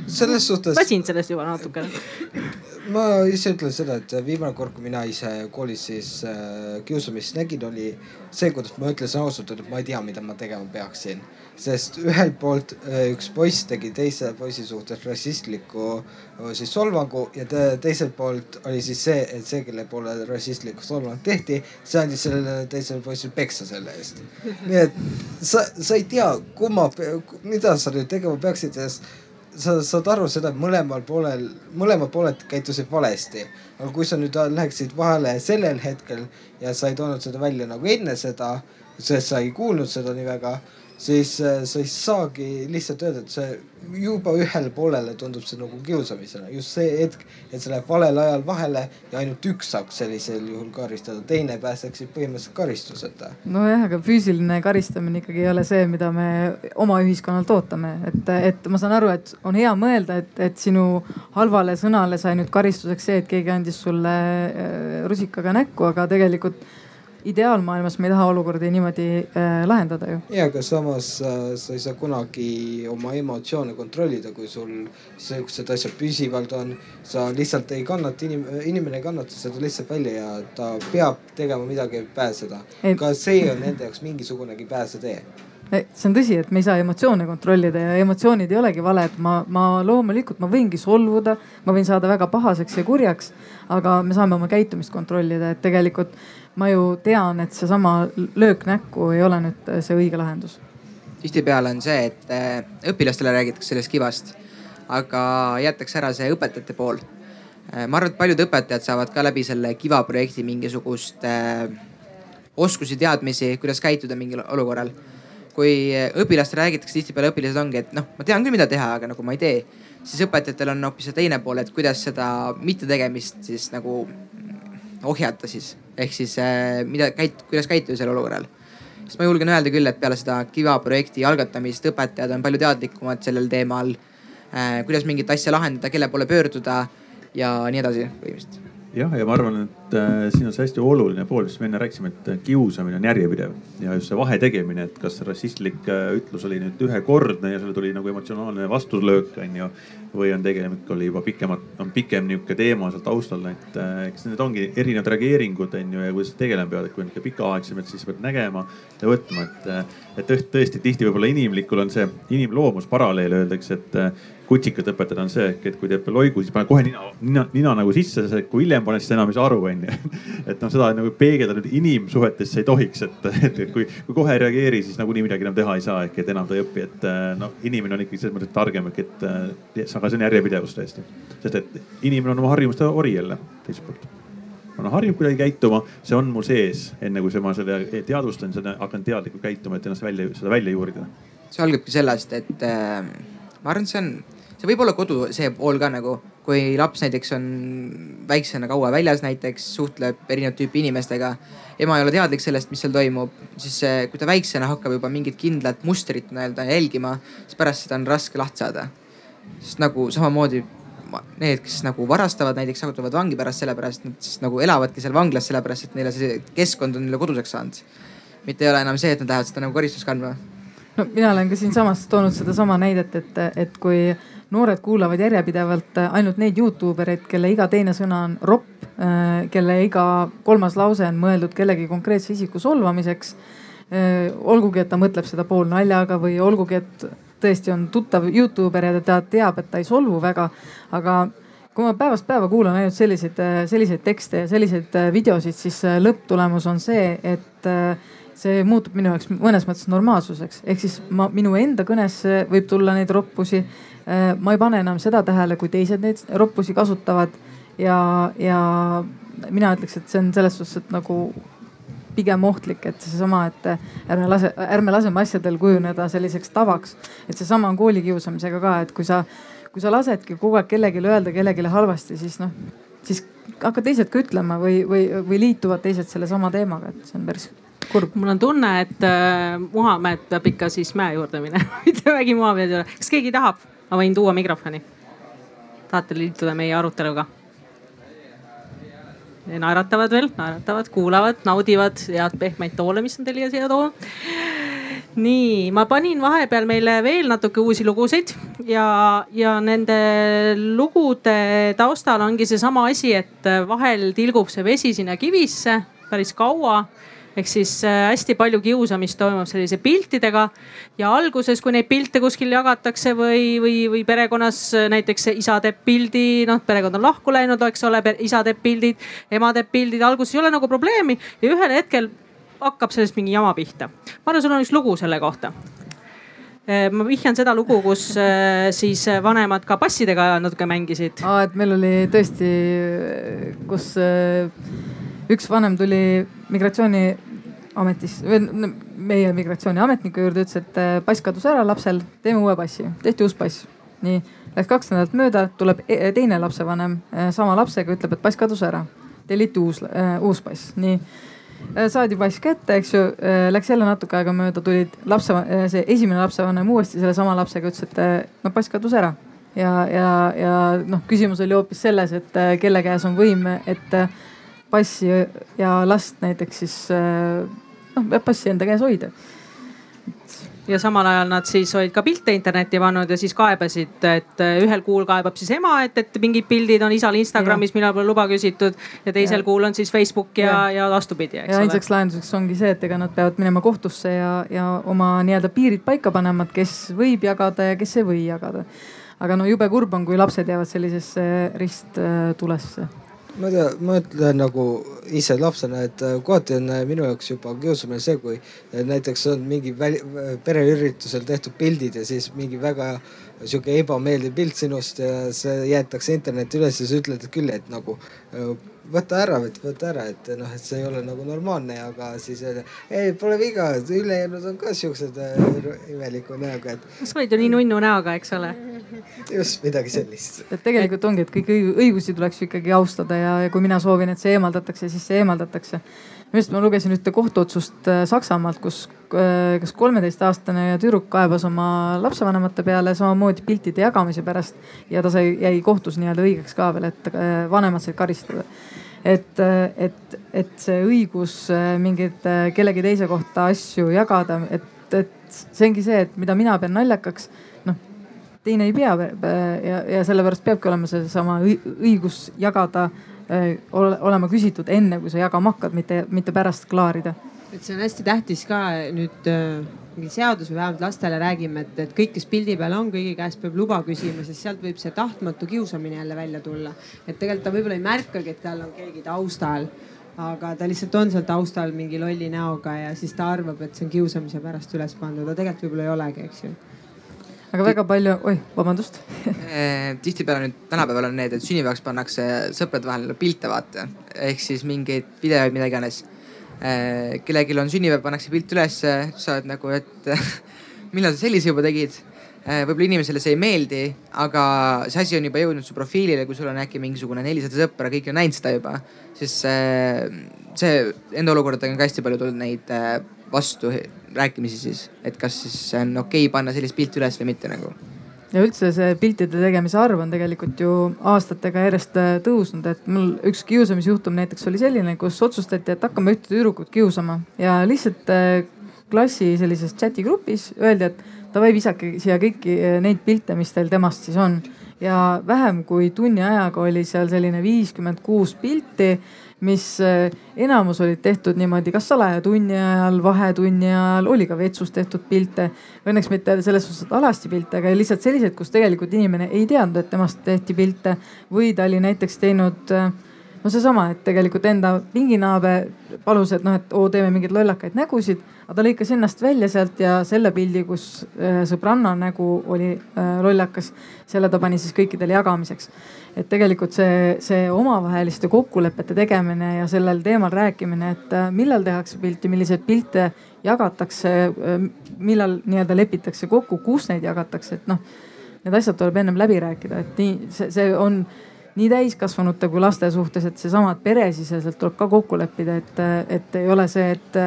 selles suhtes. väsinud sellest juba natukene ma ise ütlen seda, et viimane kord, kui mina ise koolis siis äh, kiusamist nägin, oli see, kuidas ma ütlesin ausalt, et ma ei tea, mida ma tegema peaksin. Sest ühelt poolt äh, üks poiss tegi teise poisi suhtes rassistliku äh, siis solvangu ja te, teiselt poolt oli siis see, et see, kelle poole rassistlikku solvang tehti, see andis sellele teisele poisile peksa selle eest. nii et sa, sa ei tea, kumma, mida sa nüüd tegema peaksid, sest sa saad aru seda, et mõlemal poolel, mõlemad pooled käitusid valesti. aga kui sa nüüd läheksid vahele sellel hetkel ja sa ei toonud seda välja nagu enne seda, sest sa ei kuulnud seda nii väga siis äh, sa ei saagi lihtsalt öelda, et see juba ühele poolele tundub see nagu kiusamisena. just see hetk, et see läheb valel ajal vahele ja ainult üks saaks sellisel juhul karistada, teine pääseks siis põhimõtteliselt karistuseta. nojah, aga füüsiline karistamine ikkagi ei ole see, mida me oma ühiskonnalt ootame, et, et ma saan aru, et on hea mõelda, et, et sinu halvale sõnale sai nüüd karistuseks see, et keegi andis sulle äh, rusikaga näkku, aga tegelikult ideaalmaailmas me ei taha olukordi niimoodi äh, lahendada ju. ja, aga samas äh, sa ei saa kunagi oma emotsioone kontrollida, kui sul siuksed asjad püsivalt on. sa lihtsalt ei kannata, inim-, inimene ei kannata seda lihtsalt välja ja ta peab tegema midagi, et pääseda. ka see on nende jaoks mingisugunegi pääsetee see on tõsi, et me ei saa emotsioone kontrollida ja emotsioonid ei olegi valed. ma, ma loomulikult, ma võingi solvuda, ma võin saada väga pahaseks ja kurjaks, aga me saame oma käitumist kontrollida, et tegelikult ma ju tean, et seesama löök näkku ei ole nüüd see õige lahendus. tihtipeale on see, et äh, õpilastele räägitakse sellest kivast, aga jäetakse ära see õpetajate pool. Äh, ma arvan, et paljud õpetajad saavad ka läbi selle kiva projekti mingisugust äh, oskusi, teadmisi, kuidas käituda mingil olukorral. kui õpilastele räägitakse, tihtipeale õpilased ongi, et noh, ma tean küll, mida teha, aga nagu ma ei tee, siis õpetajatel on hoopis see teine pool, et kuidas seda mittetegemist siis nagu ohjata siis ehk siis äh, mida käit-, kuidas käituda sel olukorral. sest ma julgen öelda küll, et peale seda Kiva projekti algatamist õpetajad on palju teadlikumad sellel teemal äh,. kuidas mingit asja lahendada, kelle poole pöörduda ja nii edasi põhimõtteliselt jah, ja ma arvan, et äh, siin on see hästi oluline pool, mis me enne rääkisime, et äh, kiusamine on järjepidev ja just see vahe tegemine, et kas rassistlik äh, ütlus oli nüüd ühekordne ja seal tuli nagu emotsionaalne vastulöök onju või on tegelikult oli juba pikemat, on pikem niisugune teema seal taustal, et äh, eks need ongi erinevad reageeringud onju ja kuidas tegelema pead, et kui on ikka pikaaegsemad, siis pead nägema ja võtma, et, äh, et tõesti tihti võib-olla inimlikul on see inimloomus paralleel öeldakse, et äh, kutsikat õpetada on see, et kui teeb loigu, siis pane kohe nina, nina, nina nagu sisse, kui hiljem paned, siis enam ei saa aru, onju. et noh, seda nagu peegeldada nüüd inimsuhetesse ei tohiks, et, et kui, kui kohe ei reageeri, siis nagunii midagi enam teha ei saa, ehk et enam ta ei õpi, et noh, inimene on ikkagi selles mõttes targem, ehk et aga see on järjepidevus tõesti. sest et inimene on oma harjumuste ori jälle teiselt poolt. ma olen harjunud kuidagi käituma, see on mul sees, enne kui ma selle teadvustan, seda hakkan teadlikult käituma, et ennast välja, seda välja juurida. see algabki sellest, et äh, ma arvan, et see on, see võib olla kodu see pool ka nagu, kui laps näiteks on väiksena kaua väljas näiteks, suhtleb erinevat tüüpi inimestega. ema ei ole teadlik sellest, mis seal toimub, siis kui ta väiksena hakkab juba mingit kindlat mustrit nii-öelda jälgima, siis pärast seda on raske lahti saada sest nagu samamoodi need, kes nagu varastavad, näiteks satuvad vangi pärast sellepärast, nad siis nagu elavadki seal vanglas sellepärast, et neile see keskkond on neile koduseks saanud. mitte ei ole enam see, et nad lähevad seda nagu karistust kandma. No mina olen ka siinsamas toonud sedasama näidet, et, et kui noored kuulavad järjepidevalt ainult neid Youtube ereid, kelle iga teine sõna on ropp, äh, kelle iga kolmas lause on mõeldud kellegi konkreetse isiku solvamiseks. Äh, olgugi, et ta mõtleb seda poolnaljaga või olgugi, et tõesti on tuttav Youtuber ja ta teab, et ta ei solvu väga. aga kui ma päevast päeva kuulan ainult selliseid, selliseid tekste ja selliseid videosid, siis lõpptulemus on see, et äh, see muutub minu jaoks mõnes mõttes normaalsuseks. ehk siis ma, minu enda kõnesse võib tulla neid roppusi. ma ei pane enam seda tähele, kui teised neid roppusi kasutavad ja, ja mina ütleks, et see on selles suhtes, et nagu pigem ohtlik, et seesama, et ärme lase, ärme laseme asjadel kujuneda selliseks tavaks. et seesama on koolikiusamisega ka, et kui sa, kui sa lasedki kogu aeg kellelegi öelda kellelegi halvasti, siis noh, siis hakkad teised ka ütlema või, või, või liituvad teised sellesama teemaga, et see on päris kurb. mul on tunne, et äh, Muhamed peab ikka siis mäe juurde minema mitte vägi Muhamedi juurde. kas keegi tahab? ma võin tuua mikrofoni. tahate liituda meie aruteluga? naeratavad veel, naeratavad, kuulavad, naudivad head pehmeid toole, mis on Telia siia toonud. nii, ma panin vahepeal meile veel natuke uusi lugusid ja, ja nende lugude taustal ongi seesama asi, et vahel tilgub see vesi sinna kivisse päris kaua ehk siis äh, hästi palju kiusamist toimub sellise piltidega ja alguses, kui neid pilte kuskil jagatakse või, või, või perekonnas äh, näiteks isa teeb pildi, noh, perekond on lahku läinud, eks ole, isa teeb pildid, ema teeb pildid, alguses ei ole nagu probleemi ja ühel hetkel hakkab sellest mingi jama pihta. ma arvan, sul on üks lugu selle kohta äh, ma vihjan seda lugu, kus siis vanemad ka passidega natuke mängisid. aa, et meil oli tõesti, kus üks vanem tuli migratsiooniametis, meie migratsiooniametniku juurde, ütles, et äh, pass kadus ära lapsel, teeme uue passi, tehti uus pass. nii, läks kaks nädalat mööda, tuleb e-, teine lapsevanem äh, sama lapsega, ütleb, et pass kadus ära, telliti uus äh,, uus pass, nii. Saadi pass kätte, eks ju, läks jälle natuke aega mööda, tulid lapse, see esimene lapsevanem uuesti sellesama lapsega, ütles, et no pass kadus ära. ja, ja, ja noh, küsimus oli hoopis selles, et kelle käes on võim, et passi ja last näiteks siis noh, peab passi enda käes hoida ja samal ajal nad siis olid ka pilte internetti pannud ja siis kaebasid, et ühel kuul kaebab siis ema, et, et mingid pildid on isal Instagramis, millal pole luba küsitud. ja teisel ja. kuul on siis Facebook ja, ja, ja vastupidi, eks ja ainsaks lahenduseks ongi see, et ega nad peavad minema kohtusse ja, ja oma nii-öelda piirid paika panema, et kes võib jagada ja kes ei või jagada. aga no jube kurb on, kui lapsed jäävad sellisesse risttulesse ma ei tea, ma ütlen nagu ise lapsena, et äh, kohati on äh, minu jaoks juba kiusamine see, kui äh, näiteks on mingi väli, pereüritusel tehtud pildid ja siis mingi väga sihuke ebameeldiv pilt sinust ja see jäetakse internetti üles ja sa ütled küll, et nagu võta ära, võta ära, et noh, et see ei ole nagu normaalne, aga siis öelda, ei pole viga, ülejäänud on ka siuksed imeliku näoga, et. sa olid ju nii nunnu näoga, eks ole. just midagi sellist. et tegelikult ongi, et kõiki õigusi tuleks ikkagi austada ja, ja kui mina soovin, et see eemaldatakse, siis see eemaldatakse minu arust ma lugesin ühte kohtuotsust äh, Saksamaalt, kus äh, kas kolmeteistaastane tüdruk kaebas oma lapsevanemate peale samamoodi piltide jagamise pärast ja ta sai, jäi kohtus nii-öelda õigeks ka veel, et äh, vanemad said karistada. et, et, et see õigus mingeid kellegi teise kohta asju jagada, et, et see ongi see, et mida mina pean naljakaks, noh teine ei pea ja, ja sellepärast peabki olema seesama õigus jagada olema küsitud enne, kui sa jagama hakkad, mitte, mitte pärast klaarida. et see on hästi tähtis ka nüüd äh, mingi seadus või vähemalt lastele räägime, et, et kõik, kes pildi peal on, kõigi käest peab luba küsima, sest sealt võib see tahtmatu kiusamine jälle välja tulla. et tegelikult ta võib-olla ei märkagi, et tal on keegi taustal aga ta lihtsalt on seal taustal mingi lolli näoga ja siis ta arvab, et see on kiusamise pärast üles pandud, aga tegelikult võib-olla ei olegi, eks ju aga väga palju, oih, vabandust. Eh, tihtipeale nüüd tänapäeval on need, et sünnipäevaks pannakse sõprade vahel pilte vaata, ehk siis mingeid videoid, mida iganes. Eh, kellelgi on sünnipäev, pannakse pilt ülesse, sa oled nagu, et millal sa sellise juba tegid? Eh, võib-olla inimesele see ei meeldi, aga see asi on juba jõudnud su profiilile, kui sul on äkki mingisugune nelisada sõpra, kõik on näinud seda juba, siis see enda olukordadega on ka hästi palju tulnud neid vastu rääkimisi siis, et kas siis on okei okay panna sellist pilti üles või mitte nagu? ja üldse see piltide tegemise arv on tegelikult ju aastatega järjest äh, tõusnud, et mul üks kiusamisjuhtum näiteks oli selline, kus otsustati, et hakkame ühte tüdrukut kiusama ja lihtsalt äh, klassi sellises chati grupis öeldi, et davai visake siia kõiki äh, neid pilte, mis teil temast siis on. ja vähem kui tunni ajaga oli seal selline viiskümmend kuus pilti mis eh, enamus olid tehtud niimoodi, kas salaja tunni ajal, vahetunni ajal, oli ka vetsus tehtud pilte. Õnneks mitte selles suhtes, et alasti pilte, aga lihtsalt selliseid, kus tegelikult inimene ei teadnud, et temast tehti pilte või ta oli näiteks teinud äh, no seesama, et tegelikult enda pinginaaber palus, et noh, et oo, teeme mingeid lollakaid nägusid, aga ta lõikas ennast välja sealt ja selle pildi, kus äh, sõbranna nägu oli äh, lollakas, selle ta pani siis kõikidele jagamiseks. et tegelikult see, see omavaheliste kokkulepete tegemine ja sellel teemal rääkimine, et äh, millal tehakse pilti, milliseid pilte jagatakse, millal nii-öelda lepitakse kokku, kus neid jagatakse, et noh, need asjad tuleb ennem läbi rääkida, et nii see, see on nii täiskasvanute kui laste suhtes, et seesama, peresiseselt tuleb ka kokku leppida, et, et ei ole see, et,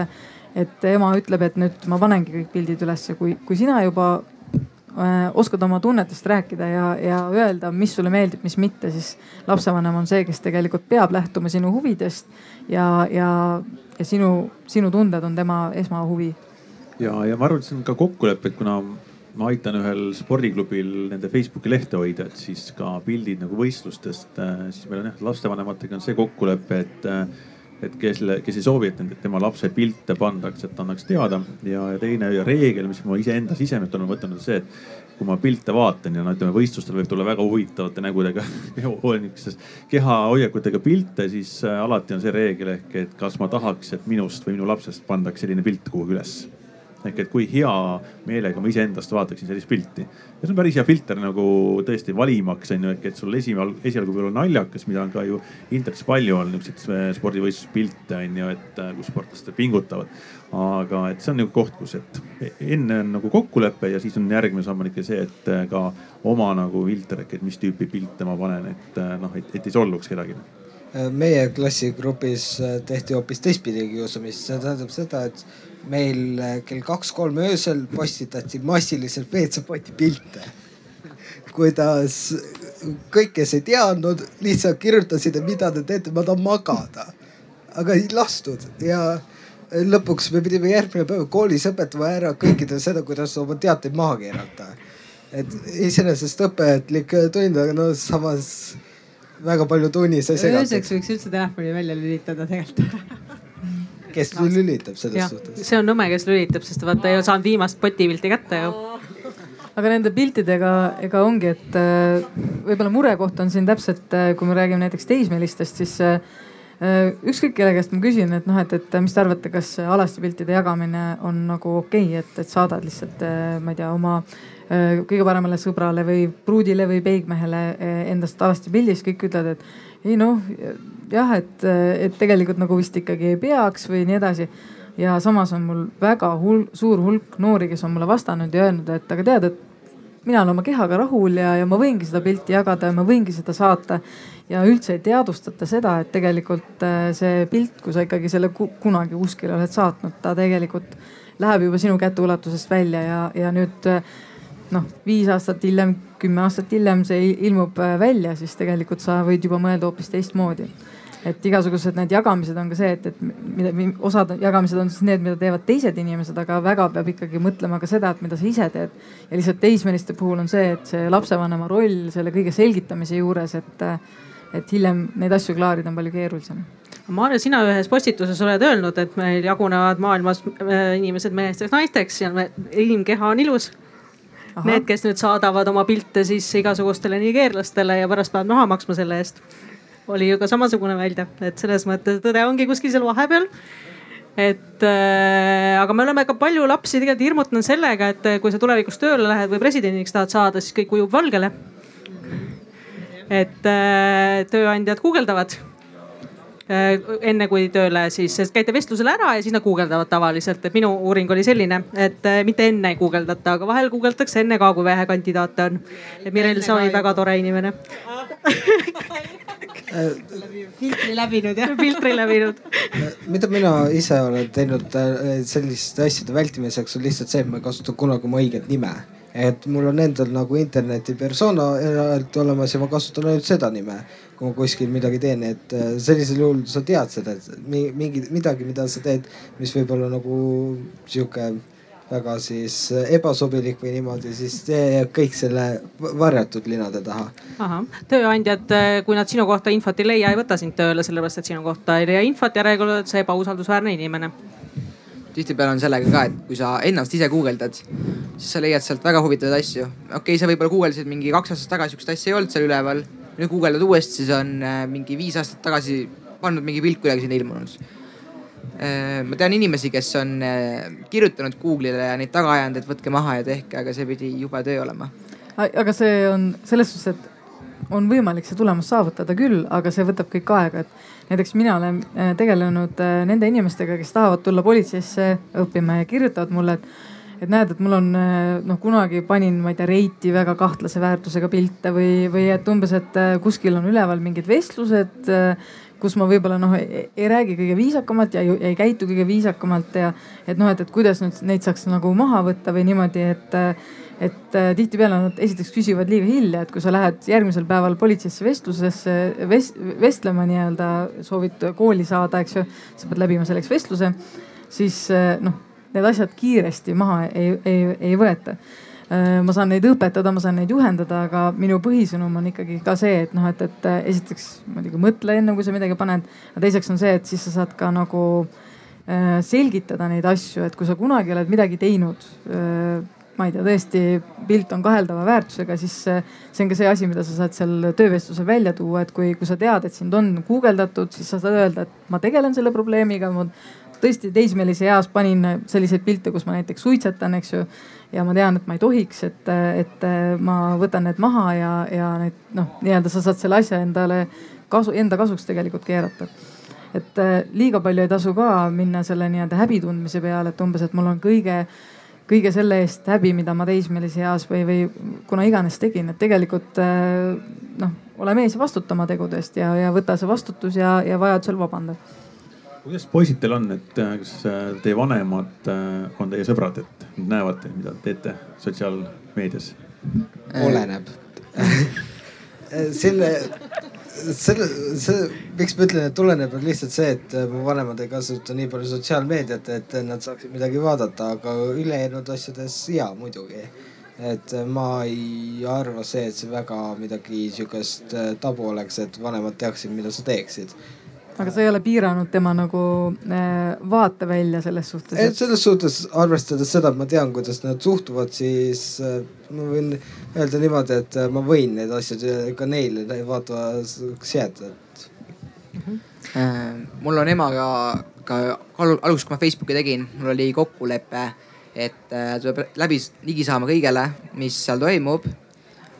et ema ütleb, et nüüd ma panengi kõik pildid ülesse, kui, kui sina juba äh, oskad oma tunnetest rääkida ja, ja öelda, mis sulle meeldib, mis mitte, siis lapsevanem on see, kes tegelikult peab lähtuma sinu huvidest ja, ja, ja sinu, sinu tunded on tema esmahuvi. Ja, ja ma arvan, et see on ka kokkulepe, et kuna ma aitan ühel spordiklubil nende Facebooki lehte hoida, et siis ka pildid nagu võistlustest, äh, siis meil on jah, lastevanematega on see kokkulepe, et äh, et kes, kes ei soovi, et tema lapse pilte pandakse, et annaks teada. ja, teine reegel, mis ma iseenda sisemelt olen võtnud, on see, et kui ma pilte vaatan ja no ütleme, võistlustel võib tulla väga huvitavate nägudega kehahoiakutega pilte, siis äh, alati on see reegel ehk, et kas ma tahaks, et minust või minu lapsest pandaks selline pilt kuhugi üles ehk et kui hea meelega ma iseendast vaataksin sellist pilti. ja see on päris hea filter nagu tõesti valimaks on ju, ehk et sul esialgu, esialgu võib olla naljakas, mida on ka ju internetis palju on niisuguseid äh, spordivõistluspilte on ju, et äh, kus sportlased pingutavad. aga et see on nagu koht, kus, et enne on nagu kokkulepe ja siis on järgmine samm on ikka see, et äh, ka oma nagu filter ehk et mis tüüpi pilte ma panen, et noh, et, et ei solvuks kedagi meie klassigrupis tehti hoopis teistpidi kiusamist, see tähendab seda, et meil äh, kell kaks-kolm öösel postitati massiliselt WC-poti pilte. kuidas kõik, kes ei teadnud, lihtsalt kirjutasid, et mida te teete, ma tahan magada. aga ei lastud ja lõpuks me pidime järgmine päev koolis õpetama ära kõikidele seda, kuidas oma teateid maha keerata. et iseenesest õpetlik tund, aga no samas väga palju tunnis sai segada. ööseks võiks üldse telefoni välja lülitada tegelikult kes lülitab selles suhtes? see on nõme, kes lülitab, sest vaata ei saanud viimast potipilti kätte ju aga nende piltidega, ega ongi, et äh, võib-olla murekoht on siin täpselt, äh, kui me räägime näiteks teismelistest, siis äh, ükskõik kelle käest ma küsin, et noh, et, et mis te arvate, kas alasti piltide jagamine on nagu okei okay,, et, et saadad lihtsalt, ma ei tea, oma kõige paremale sõbrale või pruudile või peigmehele endast alasti pildi, siis kõik ütlevad, et ei noh, jah, et, et tegelikult nagu vist ikkagi ei peaks või nii edasi. ja samas on mul väga hul, suur hulk noori, kes on mulle vastanud ja öelnud, et aga tead, et mina olen oma kehaga rahul ja, ja ma võingi seda pilti jagada ja ma võingi seda saata. ja üldse ei teadvustata seda, et tegelikult äh, see pilt, kui sa ikkagi selle kunagi kuskile oled saatnud, ta tegelikult läheb juba sinu käteulatusest välja ja, ja nüüd äh, noh, viis aastat hiljem, kümme aastat hiljem see ilmub äh, välja, siis tegelikult sa võid juba mõelda hoopis teistmoodi et igasugused need jagamised on ka see, et, et mida osad jagamised on siis need, mida teevad teised inimesed, aga väga peab ikkagi mõtlema ka seda, et mida sa ise teed. ja lihtsalt teismeliste puhul on see, et see lapsevanema roll selle kõige selgitamise juures, et, et hiljem neid asju klaarida on palju keerulisem. Maarja, sina ühes postituses oled öelnud, et meil jagunevad maailmas äh, inimesed meesteks, naisteks ja inimkeha on ilus. Need, kes nüüd saadavad oma pilte siis igasugustele nigeerlastele ja pärast peavad maha maksma selle eest oli ju ka samasugune välja, et selles mõttes tõde ongi kuskil seal vahepeal et äh, aga me oleme ka palju lapsi tegelikult hirmutanud sellega, et äh, kui sa tulevikus tööle lähed või presidendiks tahad saada, siis kõik ujub valgele. et äh, tööandjad guugeldavad enne kui tööle siis käite vestlusel ära ja siis nad guugeldavad tavaliselt, et minu uuring oli selline, et äh, mitte enne ei guugeldata, aga vahel guugeldatakse enne ka, kui vähe kandidaate on. et Mirel, sa olid väga tore inimene filtri läbinud jah? filtri läbinud mida mina ise olen teinud äh, selliste asjade vältimiseks on lihtsalt see, et ma ei kasuta kunagi oma õiget nime. et mul on endal nagu interneti persona eraldi olemas ja ma kasutan ainult seda nime, kui ma kuskil midagi teen, et äh, sellisel juhul sa tead seda, et mingi midagi, mida sa teed, mis võib olla nagu sihuke väga siis ebasobilik või niimoodi, siis see jääb kõik selle varjatud linade taha. ahah, tööandjad, kui nad sinu kohta infot ei leia, ei võta sind tööle, sellepärast et sinu kohta ei leia infot, järelikult oled sa ebausaldusväärne inimene tihtipeale on sellega ka, et kui sa ennast ise guugeldad, siis sa leiad sealt väga huvitavaid asju. okei okay,, sa võib-olla guugeldasid mingi kaks aastat tagasi, sihukest asja ei olnud seal üleval. Nüüd guugeldad uuesti, siis on äh, mingi viis aastat tagasi pannud mingi pilt kuidagi sinna ilmunud Äh, ma tean inimesi, kes on äh, kirjutanud Google'ile ja neid taga ajanud, et võtke maha ja tehke, aga see pidi jube töö olema. aga see on selles suhtes, et on võimalik see tulemus saavutada küll, aga see võtab kõik aega, et näiteks mina olen tegelenud nende inimestega, kes tahavad tulla politseisse õppima ja kirjutavad mulle, et et näed, et mul on noh, kunagi panin, ma ei tea, reiti väga kahtlase väärtusega pilte või, või et umbes, et kuskil on üleval mingid vestlused kus ma võib-olla noh ei, räägi kõige viisakamalt ja ei, ei käitu kõige viisakamalt ja et noh, et, et kuidas nüüd neid saaks nagu maha võtta või niimoodi, et et tihtipeale nad esiteks küsivad liiga hilja, et kui sa lähed järgmisel päeval politseisse vestlusesse ves, vestlema nii-öelda, soovid kooli saada, eks ju, sa pead läbima selleks vestluse, siis noh need asjad kiiresti maha ei, ei, ei võeta Äh, ma saan neid õpetada, ma saan neid juhendada, aga minu põhisõnum on ikkagi ka see, et noh, et, et äh, esiteks muidugi mõtle enne, kui sa midagi paned. aga teiseks on see, et siis sa saad ka nagu äh, selgitada neid asju, et kui sa kunagi oled midagi teinud ma ei tea, tõesti pilt on kaheldava väärtusega, siis see on ka see asi, mida sa saad seal töövestlusel välja tuua, et kui, kui sa tead, et sind on guugeldatud, siis sa saad öelda, et ma tegelen selle probleemiga. ma tõesti teismelise eas panin selliseid pilte, kus ma näiteks suitsetan, eks ju ja ma tean, et ma ei tohiks, et, et ma võtan need maha ja, ja need noh, nii-öelda sa saad selle asja endale kasu, enda kasuks tegelikult keerata. et äh, liiga palju ei tasu ka minna selle nii-öelda häbi tundmise peale, et umbes, et mul on kõige, kõige selle eest häbi, mida ma teismelise eas või, või kuna iganes tegin, et tegelikult äh, noh, ole mees ja vastuta oma tegude eest ja, ja võta see vastutus ja, ja vajadusel vabanda kuidas poisid teil on, et äh, kas äh, teie vanemad äh, on teie sõbrad, et nad näevad, mida te teete sotsiaalmeedias? oleneb selle, selle, see, miks ma ütlen, et tuleneb, on lihtsalt see, et mu vanemad ei kasuta nii palju sotsiaalmeediat, et nad saaksid midagi vaadata, aga ülejäänud asjades ja muidugi. et ma ei arva see, et see väga midagi sihukest tabu oleks, et vanemad teaksid, mida sa teeksid aga sa ei ole piiranud tema nagu äh, vaatevälja selles suhtes et...? selles suhtes arvestades seda, et ma tean, kuidas nad suhtuvad, siis äh, ma võin öelda niimoodi, et äh, ma võin neid asju ka neile vaatavaks jääda, et mm. -hmm. mul on emaga ka alguses, kui ma Facebooki tegin, mul oli kokkulepe, et tuleb läbi ligi saama kõigele, mis seal toimub.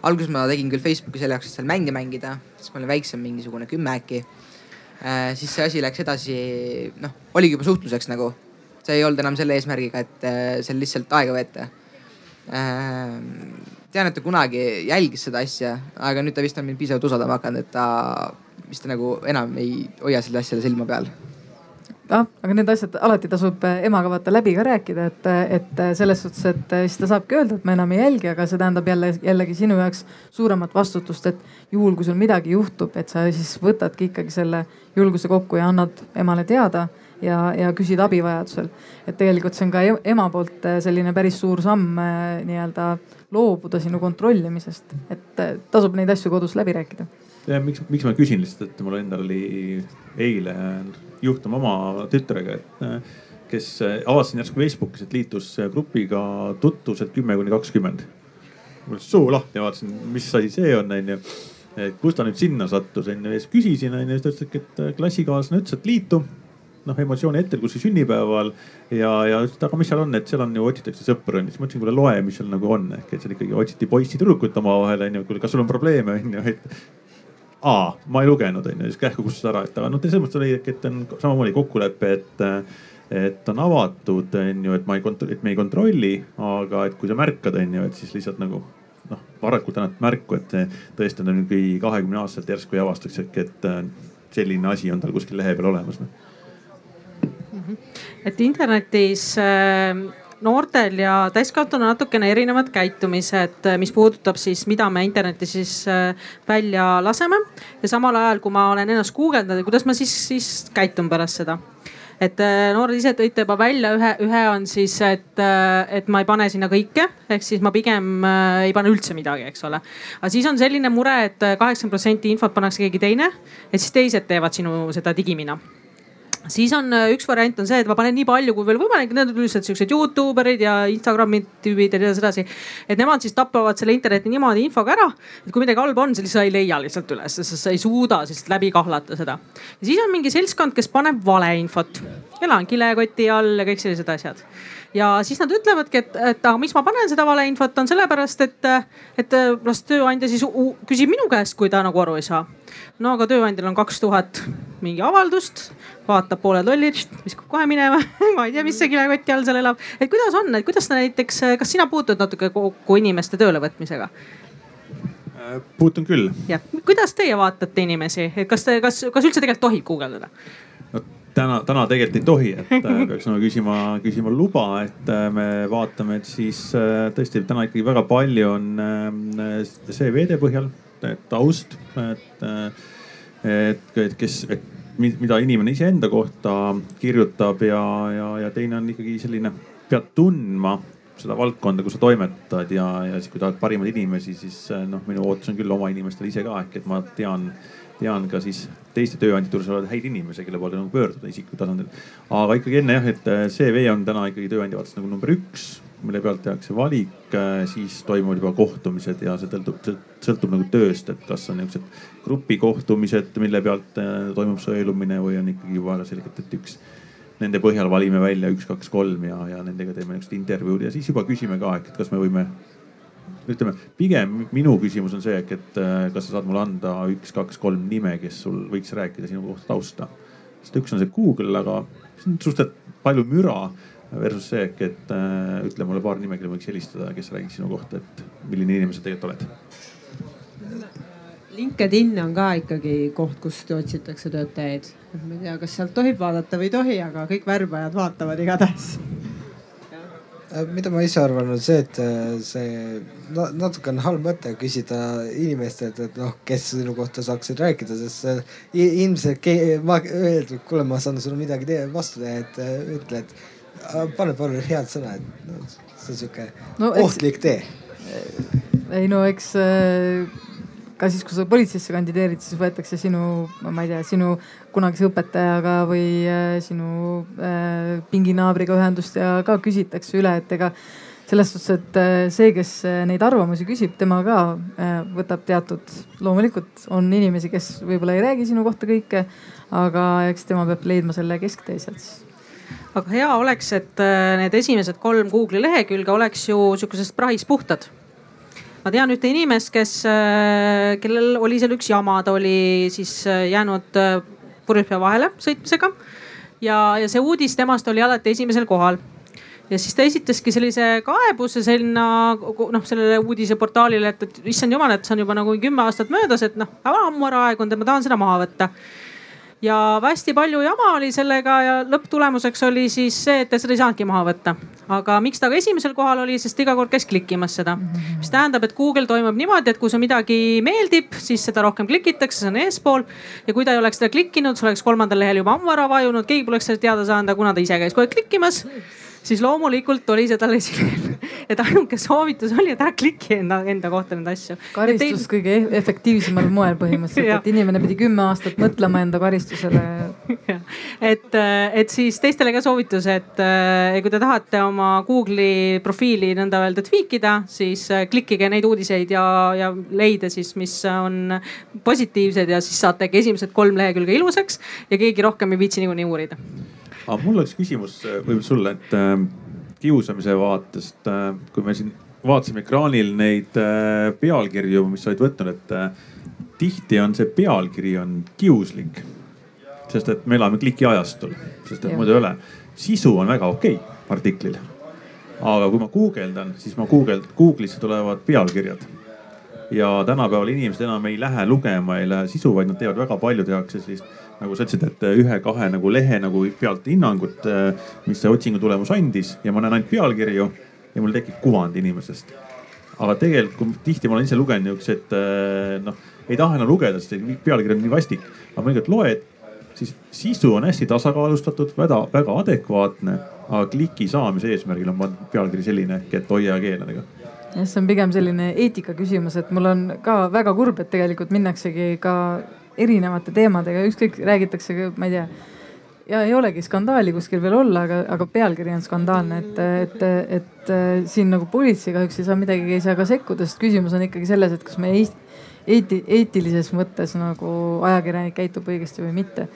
alguses ma tegin küll Facebooki selle jaoks, et seal mänge mängida, siis ma olin väiksem, mingisugune kümme äkki Äh, siis see asi läks edasi, noh, oligi juba suhtluseks nagu. see ei olnud enam selle eesmärgiga, et äh, seal lihtsalt aega veeta. Äh, tean, et ta kunagi jälgis seda asja, aga nüüd ta vist on mind piisavalt usaldama hakanud, et ta vist nagu enam ei hoia selle asjale silma peal jah, aga need asjad alati tasub emaga vaata läbi ka rääkida, et, et selles suhtes, et siis ta saabki öelda, et ma enam ei jälgi, aga see tähendab jälle jällegi sinu jaoks suuremat vastutust, et juhul kui sul midagi juhtub, et sa siis võtadki ikkagi selle julguse kokku ja annad emale teada ja, ja küsid abi vajadusel. et tegelikult see on ka ema poolt selline päris suur samm nii-öelda loobuda sinu kontrollimisest, et tasub neid asju kodus läbi rääkida ja miks, miks ma küsin lihtsalt, et mul endal oli eile juhtum oma tütrega, et kes avastasin järsku Facebookis, et liitus grupiga tutvused kümme kuni kakskümmend. mul suu lahti vaatasin, mis asi see on, onju. et kust ta nüüd sinna sattus, onju. ja siis küsisin, onju, siis ta ütles, et klassikaaslane ütles, et liitu noh, emotsiooni hetkel, kus see sünnipäeval ja, ja ütles, et aga mis seal on, et seal on ju otsitakse sõpru onju. siis ma ütlesin, kuule loe, mis seal nagu on, ehk et seal ikkagi otsiti poissi-tüdrukut omavahel onju. kuule, kas sul on probleeme onju, et aa, ma ei lugenud onju, siis kähku kustus ära, et aga noh, selles mõttes oli, et on samamoodi kokkulepe, et et on avatud, onju, et ma ei kontrolli, et me ei kontrolli, aga et kui sa märkad, onju, et siis lihtsalt nagu noh, varakult annad märku, et tõesti on mingi kahekümne aastaselt järsku ei avastaks et selline asi on tal kuskil lehe peal olemas. Mhm. et internetis äh noortel ja täiskasvanul natukene erinevad käitumised, mis puudutab siis, mida me internetti siis äh, välja laseme. ja samal ajal, kui ma olen ennast guugeldanud, kuidas ma siis, siis käitun pärast seda et äh, noored ise tõite juba välja ühe, ühe on siis, et, äh, et ma ei pane sinna kõike, ehk siis ma pigem ei pane üldse midagi, eks ole. aga siis on selline mure et, et kaheksakümmend protsenti infot pannakse keegi teine, et siis teised teevad sinu seda digimina siis on äh, üks variant on see, et ma panen nii palju kui veel võimalik, need on üldiselt siuksed Youtube erid ja Instagrami tüübid ja nii edasi. et nemad siis tapavad selle interneti niimoodi infoga ära, et kui midagi halba on, siis sa ei leia lihtsalt üles, sest sa ei suuda siis läbi kahlata seda. ja siis on mingi seltskond, kes paneb valeinfot, elan kilekoti all ja kõik sellised asjad ja siis nad ütlevadki, et, et aga miks ma panen seda valeinfot, on sellepärast, et, et las tööandja siis küsib minu käest, kui ta nagu aru ei saa. no aga tööandjal on kaks tuhat mingi avaldust, vaatab pooled lollid, viskab kohe minema ma ei tea, mis see kilekoti all seal elab. et kuidas on, et kuidas näiteks, kas sina puutud natuke kokku inimeste töölevõtmisega? Äh, puutun küll. jah, kuidas teie vaatate inimesi, et kas te, kas, kas üldse tegelikult tohib guugeldada? no täna, täna tegelikult ei tohi, et äh, peaks nagu küsima, küsima luba, et äh, me vaatame, et siis tõesti täna ikkagi väga palju on CV-de põhjal, taust, et, et, et kes, mida inimene iseenda kohta kirjutab ja, ja, ja teine on ikkagi selline, pead tundma seda valdkonda, kus sa toimetad ja, ja siis, kui tahad parimaid inimesi, siis noh, minu ootus on küll oma inimestele ise ka ehk et ma tean, tean ka siis teiste tööandjate juures olevaid häid inimesi, kelle poole nagu pöörduda isikliku tasandil. aga ikkagi enne jah, et CV on täna ikkagi tööandja vaates nagu number üks mille pealt tehakse valik, äh, siis toimuvad juba kohtumised ja see sõltub, sõltub nagu tööst, et kas on niisugused grupikohtumised, mille pealt äh, toimub sõelumine või on ikkagi juba väga selgelt, et üks nende põhjal valime välja üks, kaks, kolm ja, ja nendega teeme niisugused intervjuud ja siis juba küsime ka, et kas me võime. Ütleme, pigem minu küsimus on see, et äh, kas sa saad mulle anda üks, kaks, kolm nime, kes sul võiks rääkida sinu kohta tausta. sest üks on see Google, aga see on suhteliselt palju müra versus see, et äh, ütle mulle paar nime, kelle võiks helistada, kes räägiks sinu kohta, et milline inimene sa tegelikult oled. LinkedIn on ka ikkagi koht, kust otsitakse töötajaid. ma ei tea, kas sealt tohib vaadata või ei tohi, aga kõik värbajad vaatavad igatahes mida ma ise arvan, on see, et äh, see natuke on halb mõte küsida inimestelt, et noh, kes sinu kohta saaksid rääkida, sest ilmselt ma öeldud, kuule, ma saan sulle midagi vastu teha, et ütle, et pane palun head sõna, et no, see on sihuke no, ohtlik tee. ei no eks äh, ka siis, kui sa politseisse kandideerid, siis võetakse sinu, ma ei tea, sinu kunagise õpetajaga või äh, sinu äh, pinginaabriga ühendust ja ka küsitakse üle, et ega selles suhtes, et äh, see, kes neid arvamusi küsib, tema ka võtab teatud, loomulikult on inimesi, kes võib-olla ei räägi sinu kohta kõike, aga eks tema peab leidma selle kesktee sealt siis aga hea oleks, et äh, need esimesed kolm Google'i lehekülge oleks ju sihukesest prahist puhtad. Ma tean ühte inimest, kes, äh, kellel oli seal üks jama, ta oli siis äh, jäänud purjus pea vahele sõitmisega. ja, ja see uudis temast oli alati esimesel kohal ja siis ta esitaski sellise kaebuse sinna noh, sellele uudiseportaalile, et, et issand jumal, et see on juba nagu kümme aastat möödas, et noh, ammu ära aegunud, et ma tahan seda maha võtta ja hästi palju jama oli sellega ja lõpptulemuseks oli siis see, et seda ei saanudki maha võtta. aga miks ta ka esimesel kohal oli, sest iga kord käis klikkimas seda. mis tähendab, et Google toimub niimoodi, et kui sulle midagi meeldib, siis seda rohkem klikitakse, see on eespool. ja kui ta ei oleks seda klikkinud, see oleks kolmandal lehel juba ammu ära vajunud, keegi poleks sellest teada saanud, aga kuna ta ise käis kogu aeg klikkimas siis loomulikult oli see tal esilehel. et ainuke soovitus oli, et ära kliki enda, enda kohta neid asju. karistus teil... kõige e-, efektiivsemal moel põhimõtteliselt et inimene pidi kümme aastat mõtlema enda karistusele et, et siis teistele ka soovitus, et kui te tahate oma Google'i profiili nõnda öelda tweak ida, siis klikkige neid uudiseid ja, ja leida siis, mis on positiivsed ja siis saategi esimesed kolm lehekülge ilusaks ja keegi rohkem ei viitsi niikuinii uurida aga mul oleks küsimus äh, võib-olla sulle, et äh, kiusamise vaatest äh,, kui me siin vaatasime ekraanil neid äh, pealkirju, mis sa olid võtnud, et äh, tihti on see pealkiri on kiuslik. sest et me elame klikiajastul, sest et muidu ei ole. sisu on väga okei okay, artiklil. aga kui ma guugeldan, siis ma guugeldan, Google'isse tulevad pealkirjad ja tänapäeval inimesed enam ei lähe lugema, ei lähe sisu, vaid nad teevad väga palju, tehakse sellist nagu sa ütlesid, et ühe-kahe nagu lehe nagu pealt hinnangut, mis see otsingu tulemus andis ja ma näen ainult pealkirju ja mul tekib kuvand inimesest. aga tegelikult tihti ma olen ise lugenud niisuguseid, noh, ei taha enam lugeda, sest pealkiri on nii vastik, aga mõnikord loed, siis sisu on hästi tasakaalustatud, väga, väga adekvaatne, aga kliki saamise eesmärgil on pandud pealkiri selline ehk et hoia keeledega jah, see on pigem selline eetika küsimus, et mul on ka väga kurb, et tegelikult minnaksegi ka erinevate teemadega, ükskõik räägitakse, ma ei tea ja ei olegi skandaali kuskil veel olla, aga, aga pealkiri on skandaalne, et, et, et, et siin nagu politsei kahjuks ei saa midagi, ei saa ka sekkuda, sest küsimus on ikkagi selles, et kas me eeti, eetilises mõttes nagu ajakirjanik käitub õigesti või mitte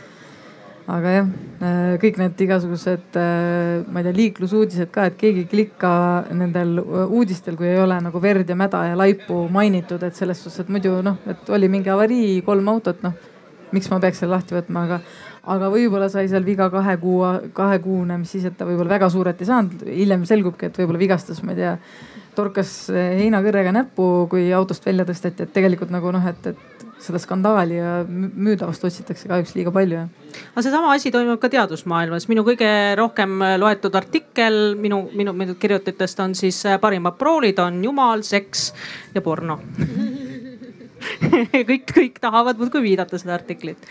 aga jah, äh, kõik need igasugused, äh, ma ei tea, liiklusuudised ka, et keegi ei klikka nendel äh, uudistel, kui ei ole nagu verd ja mäda ja laipu mainitud, et selles suhtes, et muidu noh, et oli mingi avarii, kolm autot, noh. miks ma peaks selle lahti võtma, aga, aga võib-olla sai seal viga kahe kuu, kahekuune, mis siis, et ta võib-olla väga suurelt ei saanud, hiljem selgubki, et võib-olla vigastas, ma ei tea torkas heinakõrrega näppu, kui autost välja tõsteti, et tegelikult nagu noh, et, et seda skandaali ja müüdavust otsitakse kahjuks liiga palju. aga seesama asi toimub ka teadusmaailmas. minu kõige rohkem loetud artikkel minu, minu, minu kirjutajatest on siis äh, parimad proolid on jumal, seks ja porno kõik, kõik tahavad muudkui viidata seda artiklit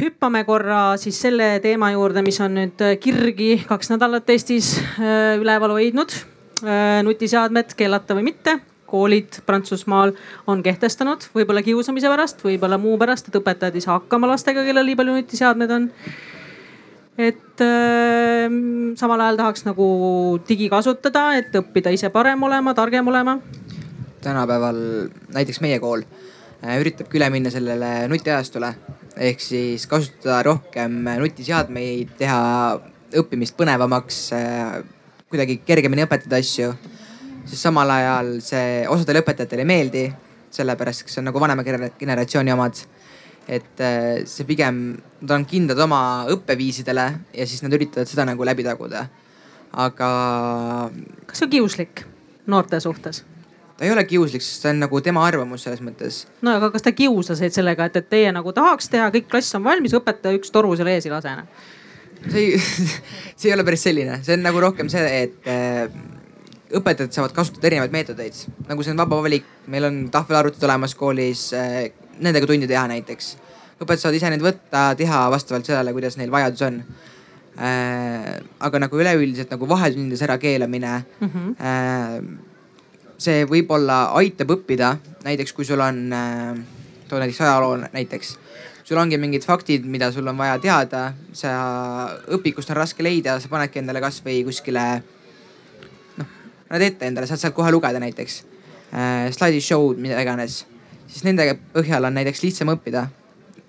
hüppame korra siis selle teema juurde, mis on nüüd kirgi kaks nädalat Eestis äh, üleval hoidnud. Äh, nutiseadmed keelata või mitte koolid Prantsusmaal on kehtestanud, võib-olla kiusamise pärast, võib-olla muu pärast, et õpetajad ei saa hakkama lastega, kellel nii palju nutiseadmed on. et äh, samal ajal tahaks nagu digi kasutada, et õppida ise parem olema, targem olema. tänapäeval näiteks meie kool äh, üritabki üle minna sellele nutiajastule ehk siis kasutada rohkem nutiseadmeid, teha õppimist põnevamaks, äh, kuidagi kergemini õpetada asju siis samal ajal see osadele õpetajatele ei meeldi, sellepärast, kes on nagu vanema generatsiooni omad. et äh, see pigem, nad on kindlad oma õppeviisidele ja siis nad üritavad seda nagu läbi taguda. aga. kas see on kiuslik noorte suhtes? ta ei ole kiuslik, sest see on nagu tema arvamus selles mõttes. no aga kas ta kiusas teid sellega, et, et teie nagu tahaks teha, kõik klass on valmis, õpetaja üks toru seal ees ei lase enam? see ei see ei ole päris selline, see on nagu rohkem see, et äh, õpetajad saavad kasutada erinevaid meetodeid, nagu see on vaba valik, meil on tahvelarvutid olemas koolis, eh, nendega tunde teha näiteks. õpetajad saavad ise neid võtta, teha vastavalt sellele, kuidas neil vajadus on äh,. aga nagu üleüldiselt nagu vahetundides ärakeelamine mm. -hmm. Äh, see võib-olla aitab õppida, näiteks kui sul on äh,, too näiteks ajaloo näiteks sul ongi mingid faktid, mida sul on vaja teada, sa õpikust on raske leida, sa panedki endale kasvõi kuskile paned ette endale, saad sealt kohe lugeda näiteks äh,. slaidishow'd, mida iganes, siis nende põhjal on näiteks lihtsam õppida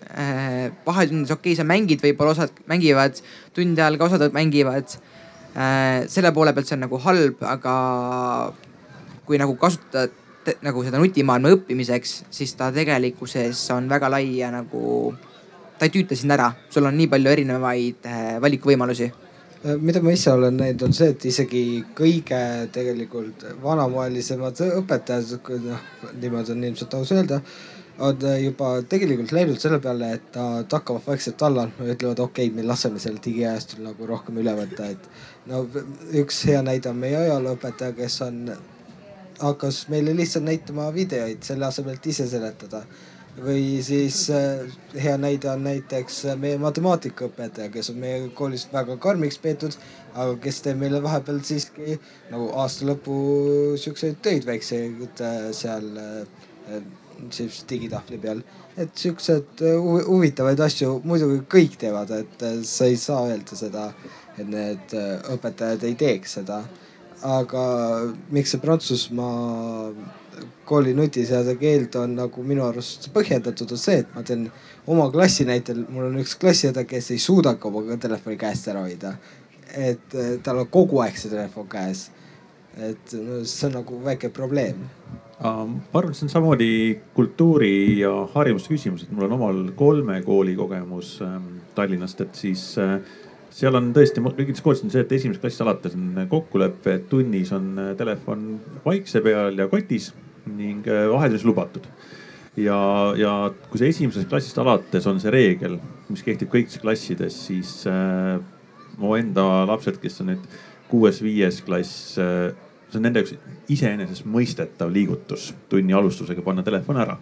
äh,. vahetundides okei okay,, sa mängid, võib-olla osad mängivad, tunde ajal ka osad mängivad äh,. selle poole pealt see on nagu halb, aga kui nagu kasutada nagu seda nutimaailma õppimiseks, siis ta tegelikkuses on väga lai ja nagu ta ei tüüta sind ära, sul on nii palju erinevaid äh, valikuvõimalusi mida ma ise olen näinud, on see, et isegi kõige tegelikult vanamoelisemad õpetajad, noh niimoodi on ilmselt aus öelda, on äh, juba tegelikult läinud selle peale, et nad hakkavad vaikselt alla andma ja ütlevad, okei okay,, me laseme selle digiajastul nagu rohkem üle võtta, et. no üks hea näide on meie ajalooõpetaja, kes on, hakkas meile lihtsalt näitama videoid selle asemel, et ise seletada või siis äh, hea näide on näiteks äh, meie matemaatikaõpetaja, kes on meie koolis väga karmiks peetud, aga kes teeb meile vahepeal siiski nagu aasta lõpu siukseid töid väikseid äh, seal siis digitahvli peal. et siuksed huvitavaid asju muidugi kõik teevad, et sa ei saa öelda seda, et need õpetajad ei teeks seda. aga miks see Prantsusmaa kooli nutiseade keeld on nagu minu arust põhjendatud, on see, et ma teen oma klassi näitel, mul on üks klassiõde, kes ei suudagi oma telefoni käest ära hoida. et eh, tal on kogu aeg see telefon käes. et no see on nagu väike probleem ma arvan, et see on samamoodi kultuuri ja harjumuste küsimus, et mul on omal kolme kooli kogemus ähm, Tallinnast, et siis äh, seal on tõesti, kõikides koolides on see, et esimesest klassist alates on kokkulepe, et tunnis on äh, telefon vaikse peal ja kotis ning äh, vaheldus lubatud. ja, ja kui see esimesest klassist alates on see reegel, mis kehtib kõikides klassides, siis äh, mu enda lapsed, kes on nüüd kuues-viies klass äh,, see on nende jaoks iseenesestmõistetav liigutus tunni alustusega panna telefon ära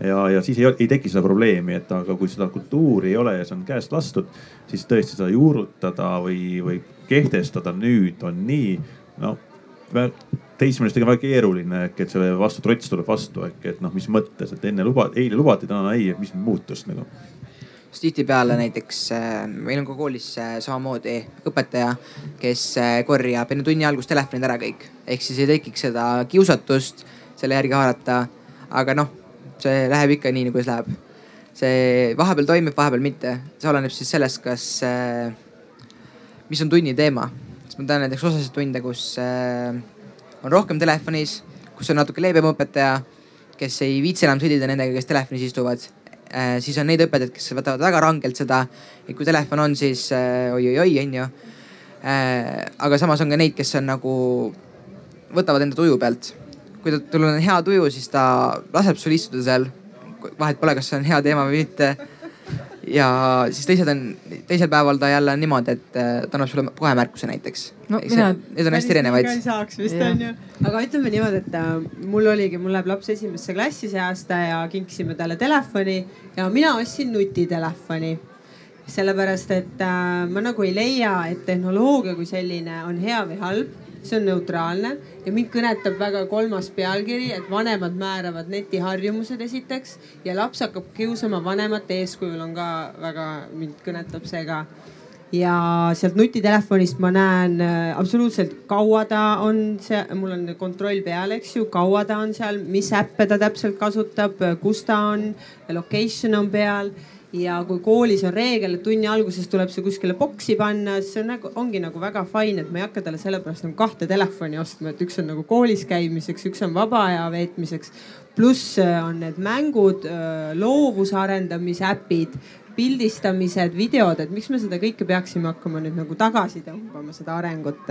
ja, ja siis ei, ei teki seda probleemi, et aga kui seda kultuuri ei ole ja see on käest lastud, siis tõesti seda juurutada või, või kehtestada nüüd on nii, no teismelistega väga keeruline äkki, et selle vastu trots tuleb vastu äkki, et noh, mis mõttes, et enne luba, eile lubati, täna ei, mis muutus nagu siis tihtipeale näiteks äh, meil on ka koolis äh, samamoodi õpetaja, kes äh, korjab enne tunni algust telefonid ära kõik. ehk siis ei tekiks seda kiusatust selle järgi haarata. aga noh, see läheb ikka nii, nagu see läheb. see vahepeal toimib, vahepeal mitte, see oleneb siis sellest, kas, mis on tunni teema. sest ma tean näiteks osasid tunde, kus on rohkem telefonis, kus on natuke leebem õpetaja, kes ei viitsi enam sõdida nendega, kes telefonis istuvad äh,. siis on neid õpetajaid, kes võtavad väga rangelt seda, et kui telefon on, siis äh, oi-oi-oi, onju äh,. aga samas on ka neid, kes on nagu, võtavad enda tuju pealt. Kui tal on hea tuju, siis ta laseb sul istuda seal. vahet pole, kas see on hea teema või mitte ja siis teised on, teisel päeval ta jälle on niimoodi, et äh, ta annab sulle kohe märkuse näiteks. no. Need on hästi erinevaid. saaks vist onju. aga ütleme niimoodi, et äh, mul oligi, mul läheb laps esimesse klassi see aasta ja kinkisime talle telefoni ja mina ostsin nutitelefoni sellepärast et äh, ma nagu ei leia, et tehnoloogia kui selline on hea või halb, see on neutraalne. Ja mind kõnetab väga kolmas pealkiri, et vanemad määravad netiharjumused esiteks ja laps hakkab kiusama vanemate eeskujul on ka väga, mind kõnetab see ka. Ja sealt nutitelefonist ma näen äh, absoluutselt kaua ta on see, mul on kontroll peal, eks ju, kaua ta on seal, mis äppe ta täpselt kasutab, kus ta on, location on peal ja kui koolis on reegel, et tunni alguses tuleb see kuskile boksi panna, siis see on nagu, ongi nagu väga fine, et ma ei hakka talle sellepärast nagu kahte telefoni ostma, et üks on nagu koolis käimiseks, üks on vaba aja veetmiseks. pluss äh, on need mängud, äh, loovuse arendamise äpid, pildistamised, videod, et miks me seda kõike peaksime hakkama nüüd nagu tagasi tõmbama, seda arengut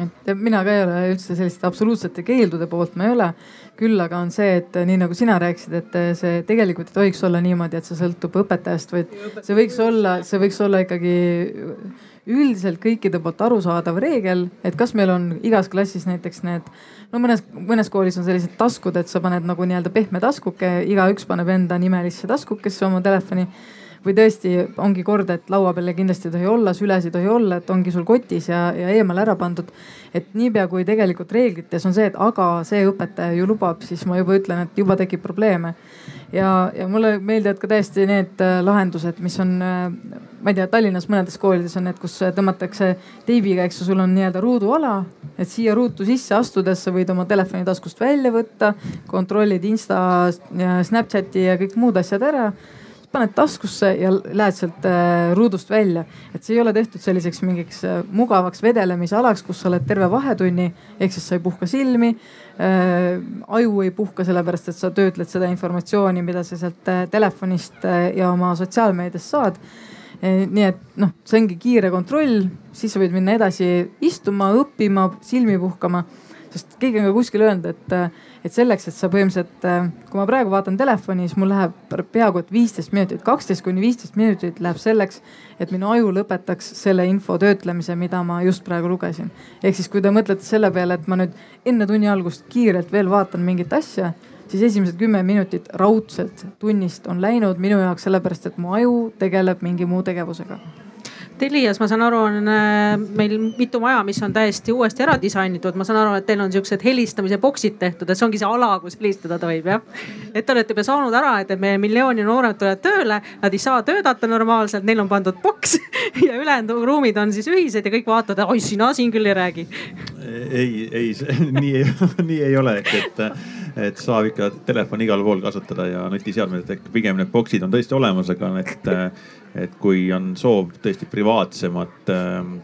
et mina ka ei ole üldse selliste absoluutsete keeldude poolt, ma ei ole. küll aga on see, et nii nagu sina rääkisid, et see tegelikult ei tohiks olla niimoodi, et see sõltub õpetajast, vaid see võiks olla, see võiks olla ikkagi üldiselt kõikide poolt arusaadav reegel, et kas meil on igas klassis näiteks need, no mõnes, mõnes koolis on sellised taskud, et sa paned nagu nii-öelda pehme taskuke, igaüks paneb enda nimelisse taskukesse oma telefoni või tõesti ongi kord, et laua peal kindlasti ei tohi olla, süles ei tohi olla, et ongi sul kotis ja, ja eemal ära pandud. et niipea kui tegelikult reeglites on see, et aga see õpetaja ju lubab, siis ma juba ütlen, et juba tekib probleeme. ja, ja mulle meeldivad ka täiesti need äh, lahendused, mis on, äh, ma ei tea, Tallinnas mõnedes koolides on need, kus tõmmatakse teibiga, eks ju, sul on nii-öelda ruuduala, et siia ruutu sisse astudes sa võid oma telefoni taskust välja võtta, kontrollid Insta, Snapchati ja kõik muud asjad ära paned taskusse ja lähed sealt äh, ruudust välja. et see ei ole tehtud selliseks mingiks äh, mugavaks vedelemisalaks, kus sa oled terve vahetunni, ehk siis sa ei puhka silmi äh,. aju ei puhka, sellepärast et sa töötled seda informatsiooni, mida sa sealt telefonist ja oma sotsiaalmeediast saad nii et noh, see ongi kiire kontroll, siis sa võid minna edasi istuma, õppima, silmi puhkama. sest keegi on ka kuskil öelnud, et et selleks, et sa põhimõtteliselt, äh, kui ma praegu vaatan telefoni, siis mul läheb peaaegu et viisteist minutit, kaksteist kuni viisteist minutit läheb selleks, et minu aju lõpetaks selle info töötlemise, mida ma just praegu lugesin. ehk siis, kui te mõtlete selle peale, et ma nüüd enne tunni algust kiirelt veel vaatan mingit asja, siis esimesed kümme minutit raudselt tunnist on läinud minu jaoks sellepärast, et mu aju tegeleb mingi muu tegevusega Telias, ma saan aru, on äh, meil mitu maja, mis on täiesti uuesti ära disainitud. ma saan aru, et teil on siuksed helistamise boksid tehtud, et see ongi see ala, kus helistada tohib jah. et te olete juba saanud ära, et meie miljooni noored tulevad tööle, nad ei saa töötada normaalselt, neil on pandud boks ja ülejäänud ruumid on siis ühised ja kõik vaatavad, oi sina siin küll ei räägi. Ei, ei, nii nii ei ole, et et saab ikka telefoni igal pool kasutada ja nutiseadmed, et pigem need boksid on tõesti olemas, aga et, et kui on soov tõesti privaatsemat ähm,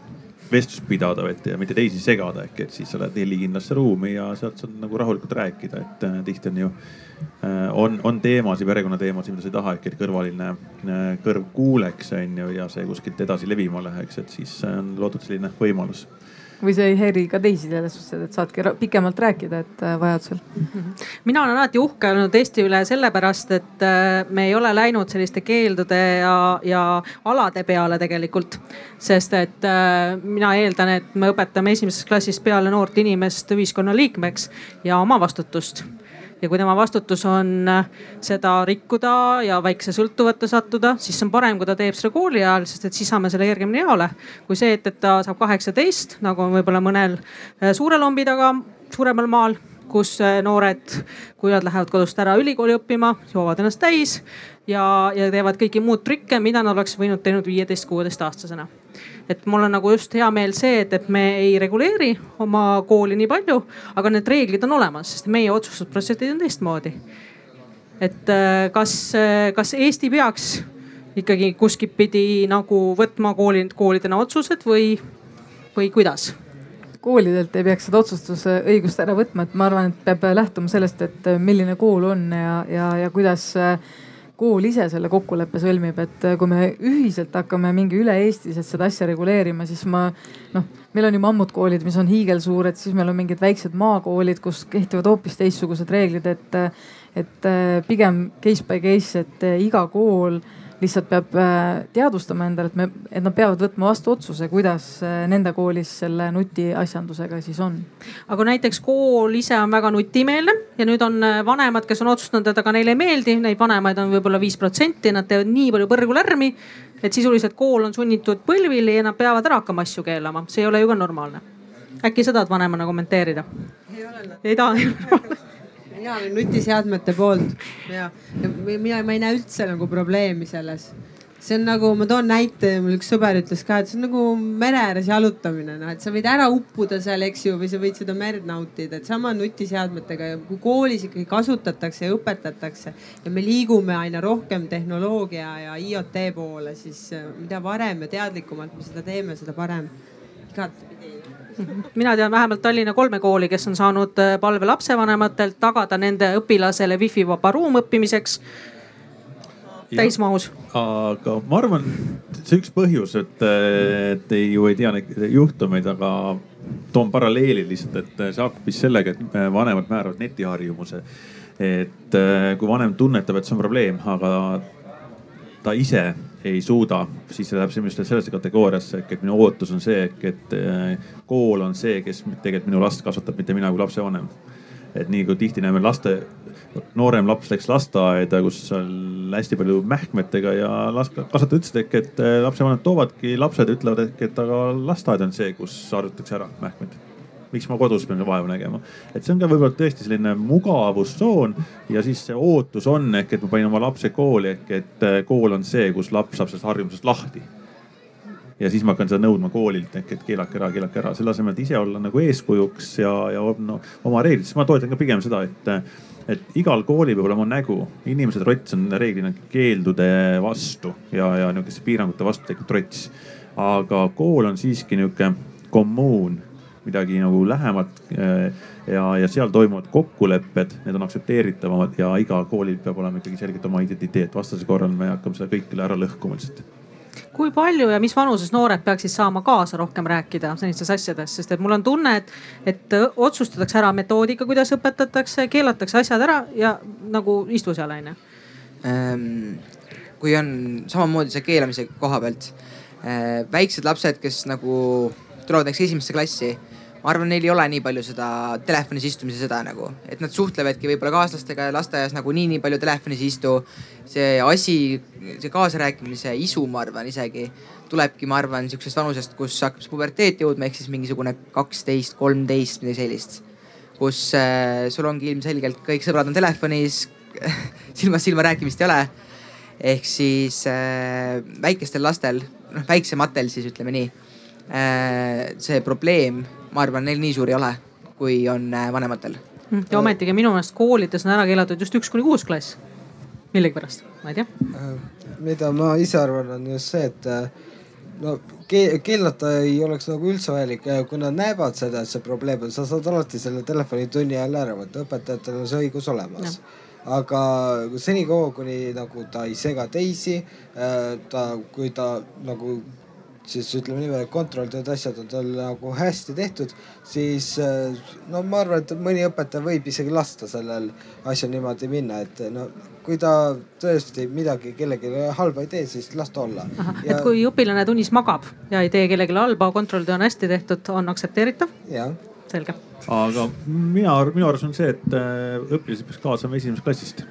vestlust pidada, et ja mitte teisi segada, ehk et siis sa lähed helikindlasse ruumi ja sealt saad nagu rahulikult rääkida, et äh, tihti on ju äh,, on, on teemasid, perekonnateemasid, mida sa ei taha, ehk et kõrvaline äh, kõrv kuuleks, on ju, ja see kuskilt edasi levima läheks, et siis on loodud selline võimalus või see ei häiri ka teisi selles suhtes, et saadki pikemalt rääkida, et äh, vajadusel. mina olen alati uhke olnud Eesti üle sellepärast, et äh, me ei ole läinud selliste keeldude ja, ja alade peale tegelikult. sest et äh, mina eeldan, et me õpetame esimesest klassist peale noort inimest ühiskonnaliikmeks ja omavastutust ja kui tema vastutus on äh, seda rikkuda ja väikse sõltuvõtta sattuda, siis see on parem, kui ta teeb seda kooli ajal, sest et siis saame selle kergemini jaole. kui see, et, et ta saab kaheksateist, nagu on võib-olla mõnel äh, suure lombi taga suuremal maal kus äh, noored, kui nad lähevad kodust ära ülikooli õppima, joovad ennast täis ja, ja teevad kõiki muud trikke, mida nad oleks võinud teinud viieteist, kuueteist aastasena. et mul on nagu just hea meel see, et, et me ei reguleeri oma kooli nii palju, aga need reeglid on olemas, sest meie otsustusprotsessid on teistmoodi. et äh, kas, äh, kas Eesti peaks ikkagi kuskilt pidi nagu võtma kooli, koolidena otsused või, või kuidas? Koolidelt ei peaks seda otsustusõigust ära võtma, et ma arvan, et peab lähtuma sellest, et milline kool on ja, ja, ja kuidas äh, kool ise selle kokkuleppe sõlmib, et äh, kui me ühiselt hakkame mingi üle-eestiliselt seda asja reguleerima, siis ma noh, meil on ju mammutkoolid, mis on hiigelsuured, siis meil on mingid väiksed maakoolid, kus kehtivad hoopis teistsugused reeglid, et, et äh, pigem case by case, et äh, iga kool lihtsalt peab äh, teadvustama endale, et me, et nad peavad võtma vastu otsuse, kuidas äh, nende koolis selle nutiasjandusega siis on. aga näiteks kool ise on väga nutimeelne ja nüüd on äh, vanemad, kes on otsustanud, et aga neile ei meeldi, neid vanemaid on võib-olla viis protsenti, nad teevad nii palju põrgulärmi. et sisuliselt kool on sunnitud põlvili ja nad peavad ära hakkama asju keelama, see ei ole ju ka normaalne. äkki sa tahad vanemana kommenteerida? ei taha mina olen nutiseadmete poolt ja, ja mina, ma ei näe üldse nagu probleemi selles see on nagu, ma toon näite, mul üks sõber ütles ka, et see on nagu mere ääres jalutamine, noh, et sa võid ära uppuda seal, eks ju, või sa võid seda merd nautida, et sama nutiseadmetega, kui koolis ikkagi kasutatakse ja õpetatakse ja me liigume aina rohkem tehnoloogia ja IoT poole, siis äh, mida varem ja teadlikumalt me seda teeme, seda parem. igatpidi mina tean vähemalt Tallinna kolme kooli, kes on saanud äh, palve lapsevanematelt tagada nende õpilasele wifi vaba ruum õppimiseks täismahus. aga ma arvan, see üks põhjus, et, et ei ju ei tea neid juhtumeid, aga toon paralleeli lihtsalt, et see haakub vist sellega, et vanemad määravad netiharjumuse. et kui vanem tunnetab, et see on probleem, aga ta ise ei suuda, siis see läheb sellesse, sellesse kategooriasse, et minu ootus on see, et kool on see, kes tegelikult minu last kasvatab, mitte mina kui lapsevanem. et nii kui tihti näeme laste noorem laps läks lasteaeda, kus on hästi palju mähkmetega ja kasvatajad ütlesid ehk, et eh, lapsevanemad toovadki, lapsed ütlevad ehk, et aga lasteaed on see, kus harjutakse ära mähkmed miks ma kodus pean vaeva nägema. et see on ka võib-olla tõesti selline mugavustsoon ja siis see ootus on ehk, et ma panin oma lapse kooli ehk, et eh, kool on see, kus laps saab sellest harjumusest lahti. ja siis ma hakkan seda nõudma koolilt ehk, et keelake ära, keelake ära, selle asemel, et ise olla nagu eeskujuks ja, ja no, oma reeglid, siis ma toetan ka pigem seda, et et igal koolil peab olema nägu. inimesed trots on reeglina keeldude vastu ja, ja nihukeste piirangute vastu tekib trots. aga kool on siiski nihuke kommuun, midagi nagu lähemat eh, ja, ja seal toimuvad kokkulepped, need on aktsepteeritavamad ja igal koolil peab olema ikkagi selgelt oma identiteet, vastasel korral me hakkame seda kõike ära lõhkuma lihtsalt. Kui palju ja mis vanuses noored peaksid saama kaasa rohkem rääkida sellistes asjades, sest et mul on tunne, et, et otsustatakse ära metoodika, kuidas õpetatakse, keelatakse asjad ära ja nagu istu seal onju ähm,. kui on samamoodi see keelamise koha pealt äh,, väiksed lapsed, kes nagu tulevad näiteks esimesse klassi ma arvan, neil ei ole nii palju seda telefonis istumise seda nagu, et nad suhtlevadki võib-olla kaaslastega ja lasteaias nagu nii, nii palju telefonis ei istu. see asi, see kaasarääkimise isu, ma arvan isegi tulebki, ma arvan, sihukesest vanusest, kus hakkab see puberteet jõudma, ehk siis mingisugune kaksteist, kolmteist, midagi sellist. kus äh, sul ongi ilmselgelt kõik sõbrad on telefonis silmast silma rääkimist ei ole. ehk siis äh, väikestel lastel, noh väiksematel siis ütleme nii äh,, see probleem ma arvan, neil nii suur ei ole, kui on äh, vanematel. Hm, ja ometigi minu meelest koolides on ära keelatud just üks kuni kuus klass. millegipärast, ma ei tea. Äh, mida ma ise arvan, on just see, et äh, no keelata ei oleks nagu üldse vajalik, kui nad näevad seda, et see probleem on, sa saad alati selle telefoni tunni ajal ära võtta, õpetajatel on see õigus olemas aga senikaua, kuni nagu ta ei sega teisi, ta, kui ta nagu siis ütleme niimoodi, et kontrolltööd, asjad on tal nagu hästi tehtud, siis äh, no ma arvan, et mõni õpetaja võib isegi lasta sellel asjal niimoodi minna, et no kui ta tõesti midagi kellelegi halba ei tee, siis las ta olla. Ja... et kui õpilane tunnis magab ja ei tee kellelegi halba, kontrolltöö on hästi tehtud, on aktsepteeritav? selge. aga mina, minu arust on see, et äh, õpilasi peaks kaasama esimesest klassist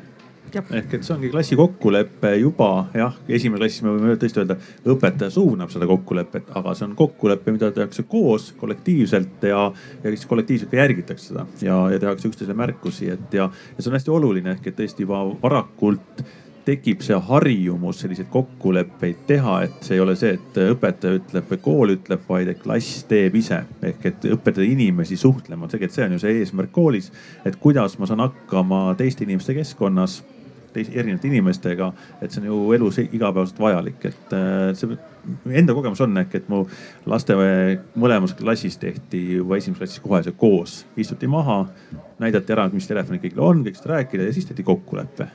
ehk et see ongi klassi kokkulepe juba jah, esimene klassis me võime tõesti öelda, õpetaja suunab seda kokkulepet, aga see on kokkulepe, mida tehakse koos kollektiivselt ja, ja siis kollektiivselt ka järgitakse seda ja, ja tehakse üksteisele märkusi, et ja, ja see on hästi oluline ehk et tõesti juba varakult tekib see harjumus selliseid kokkuleppeid teha, et see ei ole see, et õpetaja ütleb või kool ütleb, vaid et klass teeb ise. ehk et õpetada inimesi suhtlema, tegelikult see on ju see eesmärk koolis, et kuidas ma saan hakkama teiste inimeste keskkonnas teiste erinevate inimestega, et see on ju elus igapäevaselt vajalik, et äh, see enda kogemus on ehk, et mu laste mõlemas klassis tehti juba esimeses klassis kohe see koos, istuti maha, näidati ära, mis telefonid kõigil on, kõik said rääkida ja siis tehti kokkulepe.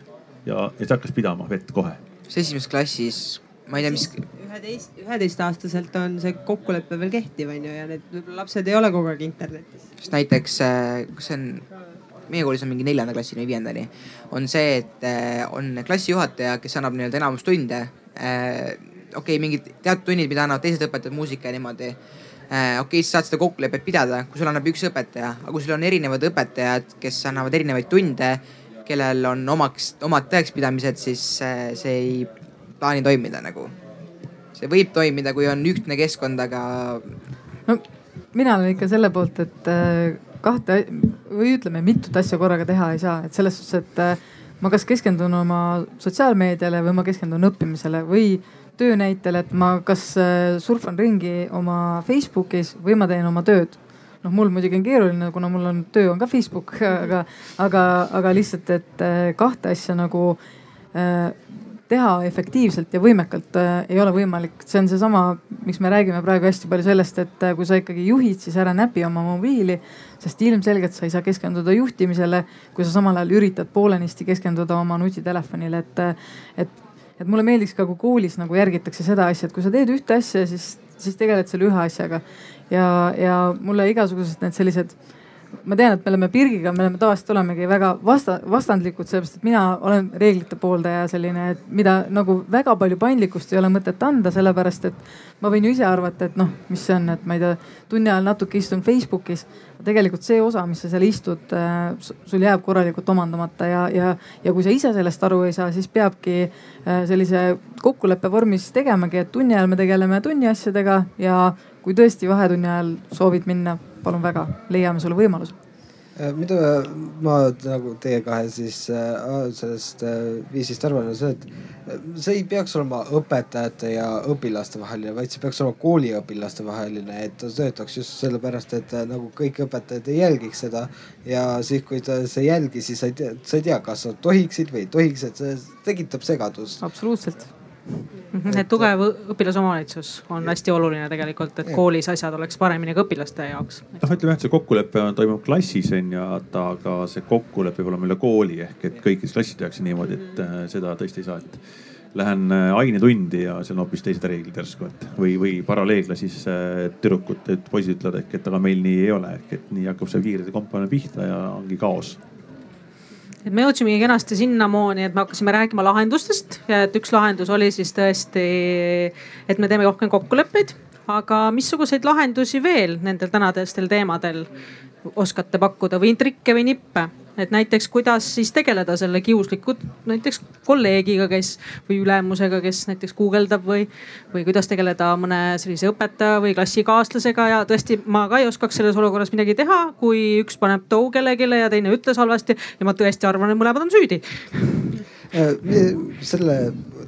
ja, ja see hakkas pidama vett kohe. esimeses klassis ma ei tea, mis. üheteist, üheteistaastaselt on see kokkulepe veel kehtiv, on ju, ja need lapsed ei ole kogu aeg internetis. sest näiteks, äh, kas see on meie koolis on mingi neljanda klassini või viiendani, on see, et äh, on klassijuhataja, kes annab nii-öelda enamus tunde. Äh, okei okay,, mingid teatud tunnid, mida annavad teised õpetajad, muusika ja niimoodi. Äh, okei okay,, sa saad seda kokkulepet pidada, kui sul annab üks õpetaja, aga kui sul on erinevad õpetajad, kes annavad erinevaid tunde, kellel on omaks, omad tõekspidamised, siis see ei plaani toimida nagu see võib toimida, kui on ühtne keskkond, aga. no mina olen ikka selle poolt, et kahte või ütleme, mitut asja korraga teha ei saa, et selles suhtes, et äh, ma kas keskendun oma sotsiaalmeediale või ma keskendun õppimisele või töönäitel, et ma kas äh, surfan ringi oma Facebookis või ma teen oma tööd. Noh, mul muidugi on keeruline, kuna mul on töö on ka Facebook, aga, aga, aga lihtsalt, et kahte asja nagu äh, teha efektiivselt ja võimekalt äh, ei ole võimalik. see on seesama, miks me räägime praegu hästi palju sellest, et äh, kui sa ikkagi juhid, siis ära näpi oma mobiili, sest ilmselgelt sa ei saa keskenduda juhtimisele, kui sa samal ajal üritad poolenisti keskenduda oma nutitelefonile, et, äh, et et mulle meeldiks ka, kui koolis nagu järgitakse seda asja, et kui sa teed ühte asja, siis, siis tegeled selle ühe asjaga. ja, ja mulle igasugused need sellised ma tean, et me oleme Birgiga, me oleme tavaliselt olemegi väga vasta, vastandlikud, sellepärast et mina olen reeglite pooldaja selline, et mida nagu väga palju paindlikkust ei ole mõtet anda, sellepärast et ma võin ju ise arvata, et noh, mis see on, et ma ei tea, tunni ajal natuke istun Facebookis. tegelikult see osa, mis sa seal istud, äh, sul jääb korralikult omandamata ja, ja, ja kui sa ise sellest aru ei saa, siis peabki äh, sellise kokkuleppe vormis tegemagi, et tunni ajal me tegeleme tunni asjadega ja kui tõesti vahetunni ajal soovid minna palun väga, leiame sulle võimaluse äh, mida ma nagu teie kahe siis äh, sellest äh, viisist arvan, on see, et see ei peaks olema õpetajate ja õpilaste vaheline, vaid see peaks olema kooliõpilaste vaheline, et ta töötaks just sellepärast, et nagu kõik õpetajad ei jälgiks seda. ja siis, kui ta ei jälgi, siis sa ei tea, sa ei tea, kas sa tohiksid või ei tohiks, et see tekitab segadust. absoluutselt et tugev õpilasomavalitsus on hästi oluline tegelikult, et koolis asjad oleks paremini ka õpilaste jaoks. noh, ütleme jah, et see kokkulepe toimub klassis on ju, aga see kokkulepe peab olema üle kooli ehk et kõikides klassides tehakse niimoodi, et äh, seda tõesti ei saa, et lähen äh, ainetundi ja seal on hoopis teised reeglid järsku, et või, või paralleelklassis äh, tüdrukud, poisid ütlevad ehk, et aga meil nii ei ole, ehk et nii hakkab see kiirede kompamine pihta ja ongi kaos et me jõudsimegi kenasti sinnamaani, et me hakkasime rääkima lahendustest ja et üks lahendus oli siis tõesti, et me teeme rohkem kokkuleppeid. aga missuguseid lahendusi veel nendel tänastel teemadel oskate pakkuda või trikke või nippe? Et näiteks kuidas siis tegeleda selle kiusliku näiteks kolleegiga, kes või ülemusega, kes näiteks guugeldab või, või kuidas tegeleda mõne sellise õpetaja või klassikaaslasega. Ja tõesti, ma ka ei oskaks selles olukorras midagi teha, kui üks paneb tou kellelegi ja teine ütles halvasti ja ma tõesti arvan, et mõlemad on süüdi. Äh, selle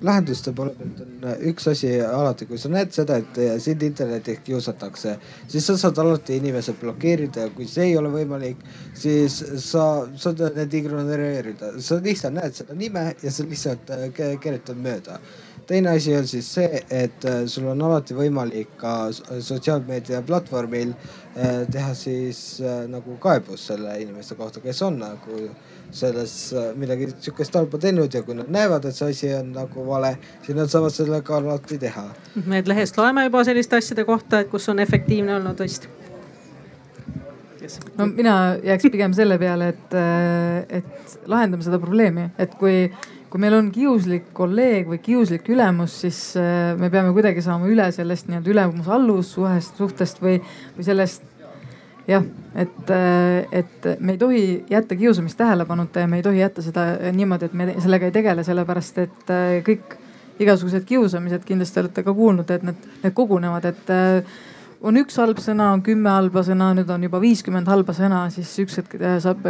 lahenduste poole pealt on äh, üks asi alati, kui sa näed seda, et äh, sind internetis kiusatakse, siis sa saad alati inimesed blokeerida ja kui see ei ole võimalik, siis sa saad need ignoreerida, sa lihtsalt näed seda nime ja sa lihtsalt keretad mööda. Teine asi on siis see, et sul on alati võimalik ka sotsiaalmeedia platvormil teha siis nagu kaebus selle inimeste kohta, kes on nagu selles äh, midagi sihukest halba teinud ja kui nad näevad, et see asi on nagu vale, siis nad saavad sellega alati teha. me lehest loeme juba selliste asjade kohta, et kus on efektiivne olnud vist no mina jääks pigem selle peale, et, äh, et lahendame seda probleemi, et kui, kui meil on kiuslik kolleeg või kiuslik ülemus, siis äh, me peame kuidagi saama üle sellest nii-öelda ülemus-alluvus suhest, suhtest või, või sellest jah, et, äh, et me ei tohi jätta kiusamist tähelepanuta ja me ei tohi jätta seda niimoodi, et me sellega ei tegele, sellepärast et äh, kõik igasugused kiusamised, kindlasti olete ka kuulnud, et need, need kogunevad, et äh, on üks halb sõna, on kümme halba sõna, nüüd on juba viiskümmend halba sõna, siis üks hetk saab,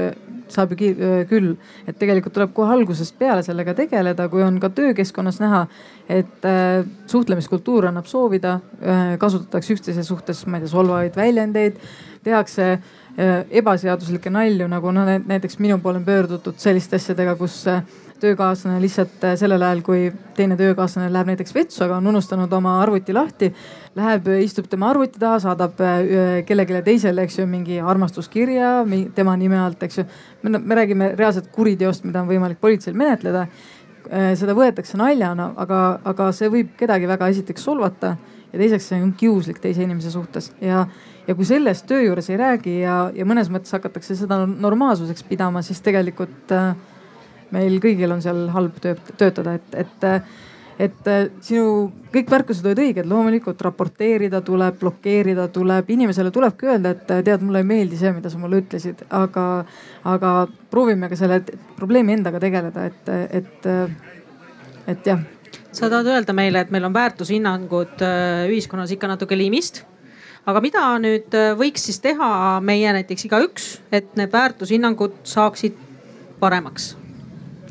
saab ju küll. et tegelikult tuleb kohe algusest peale sellega tegeleda, kui on ka töökeskkonnas näha, et äh, suhtlemiskultuur annab soovida äh,, kasutatakse üksteise suhtes, ma ei tea, solvavaid väljendeid tehakse äh, ebaseaduslikke nalju, nagu noh näiteks minu poole on pöördutud selliste asjadega, kus äh, töökaaslane lihtsalt äh, sellel ajal, kui teine töökaaslane läheb näiteks vetsu, aga on unustanud oma arvuti lahti. Läheb, istub tema arvuti taha, saadab kellelegi teisele, eks ju, mingi armastuskirja tema nime alt, eks ju. me räägime reaalselt kuriteost, mida on võimalik politseil menetleda. seda võetakse naljana, aga, aga see võib kedagi väga esiteks solvata ja teiseks see on kiuslik teise inimese suhtes ja ja kui sellest töö juures ei räägi ja, ja mõnes mõttes hakatakse seda normaalsuseks pidama, siis tegelikult äh, meil kõigil on seal halb töö, töötada, et, et et äh, sinu kõik märkused olid õiged, loomulikult raporteerida tuleb, blokeerida tuleb, inimesele tulebki öelda, et tead, mulle ei meeldi see, mida sa mulle ütlesid, aga, aga proovime ka selle probleemi endaga tegeleda, et, et, et jah sa tahad öelda meile, et meil on väärtushinnangud äh, ühiskonnas ikka natuke liimist. aga mida nüüd äh, võiks siis teha meie näiteks igaüks, et need väärtushinnangud saaksid paremaks?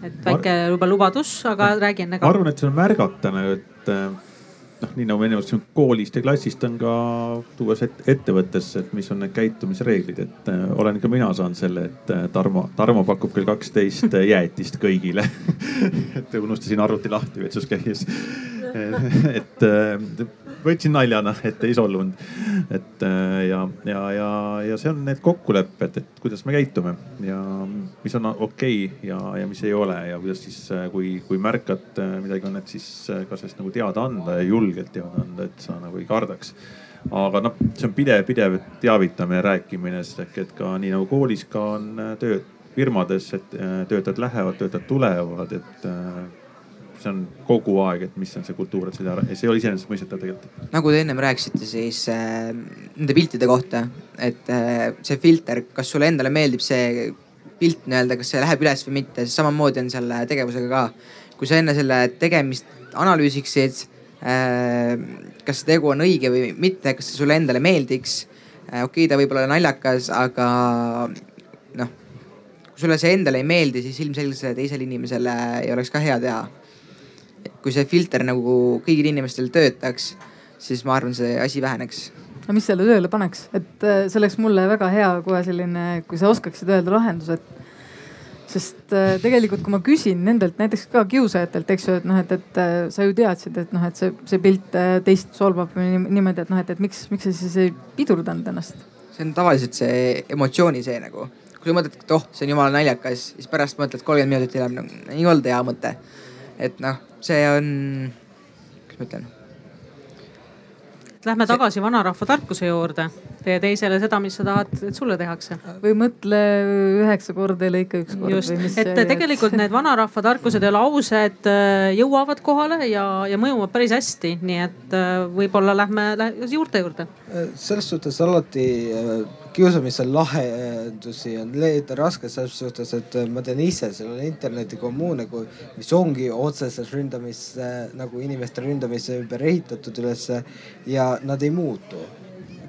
Et väike juba lubadus, aga räägi enne ka. ma arvan, et see on märgata nagu, et äh, noh, nii nagu me enne ütlesime, koolist ja klassist on ka tuues et, ettevõttesse, et mis on need käitumisreeglid, et äh, olen ka mina saanud selle, et äh, Tarmo, Tarmo pakub kell kaksteist jäätist kõigile et unustasin arvuti lahti vetsus käies et äh, võtsin naljana, et ei solvunud. et äh, ja, ja, ja, ja see on need kokkulepped, et kuidas me käitume ja mis on okei okay ja, ja mis ei ole ja kuidas siis, äh, kui, kui märkad midagi on, et siis ka sellest nagu teada anda ja julgelt teada anda, et sa nagu ei kardaks aga noh, see on pidev, pidev teavitamine, rääkimine, sest ehk et ka nii nagu koolis ka on tööd firmades, et töötajad lähevad, töötajad tulevad, et see on kogu aeg, et mis on see kultuur, et seda, see ei ole iseenesestmõistetav tegelikult. nagu te ennem rääkisite, siis äh, nende piltide kohta, et äh, see filter, kas sulle endale meeldib see pilt nii-öelda, kas see läheb üles või mitte, samamoodi on selle tegevusega ka. kui sa enne selle tegemist analüüsiksid äh,, kas see tegu on õige või mitte, kas see sulle endale meeldiks äh,. okei okay,, ta võib olla naljakas, aga noh kui sulle see endale ei meeldi, siis ilmselgelt sellele teisele inimesele ei oleks ka hea teha kui see filter nagu kõigil inimestel töötaks, siis ma arvan, see asi väheneks no mis selle tööle paneks, et äh, see oleks mulle väga hea kohe selline, kui sa oskaksid öelda lahendus, et sest äh, tegelikult, kui ma küsin nendelt näiteks ka kiusajatelt, eks ju, et noh, et, et äh, sa ju teadsid, et noh, et see, see pilt teist solvab niimoodi, et noh, et, et miks, miks sa siis ei pidurdanud ennast? see on tavaliselt see emotsiooni see nagu, kui sa mõtled, et oh, see on jumala naljakas, siis pärast mõtled kolmkümmend minutit hiljem no,, ei olnud hea mõte. Et noh see on, kuidas ma ütlen. Lähme tagasi see... vanarahva tarkuse juurde. tee teisele seda, mis sa tahad, et sulle tehakse. või mõtle üheksa korda ja lõika üks kord. just, et see, tegelikult et... need vanarahva tarkused ja laused äh, jõuavad kohale ja, ja mõjuvad päris hästi, nii et äh, võib-olla lähme, lähme juurte juurde. selles suhtes alati kiusamisel lahendusi on leida raske selles suhtes, et ma tean ise, seal on internetikommuune, mis ongi otseses ründamisse nagu inimeste ründamise ümber ehitatud ülesse ja nad ei muutu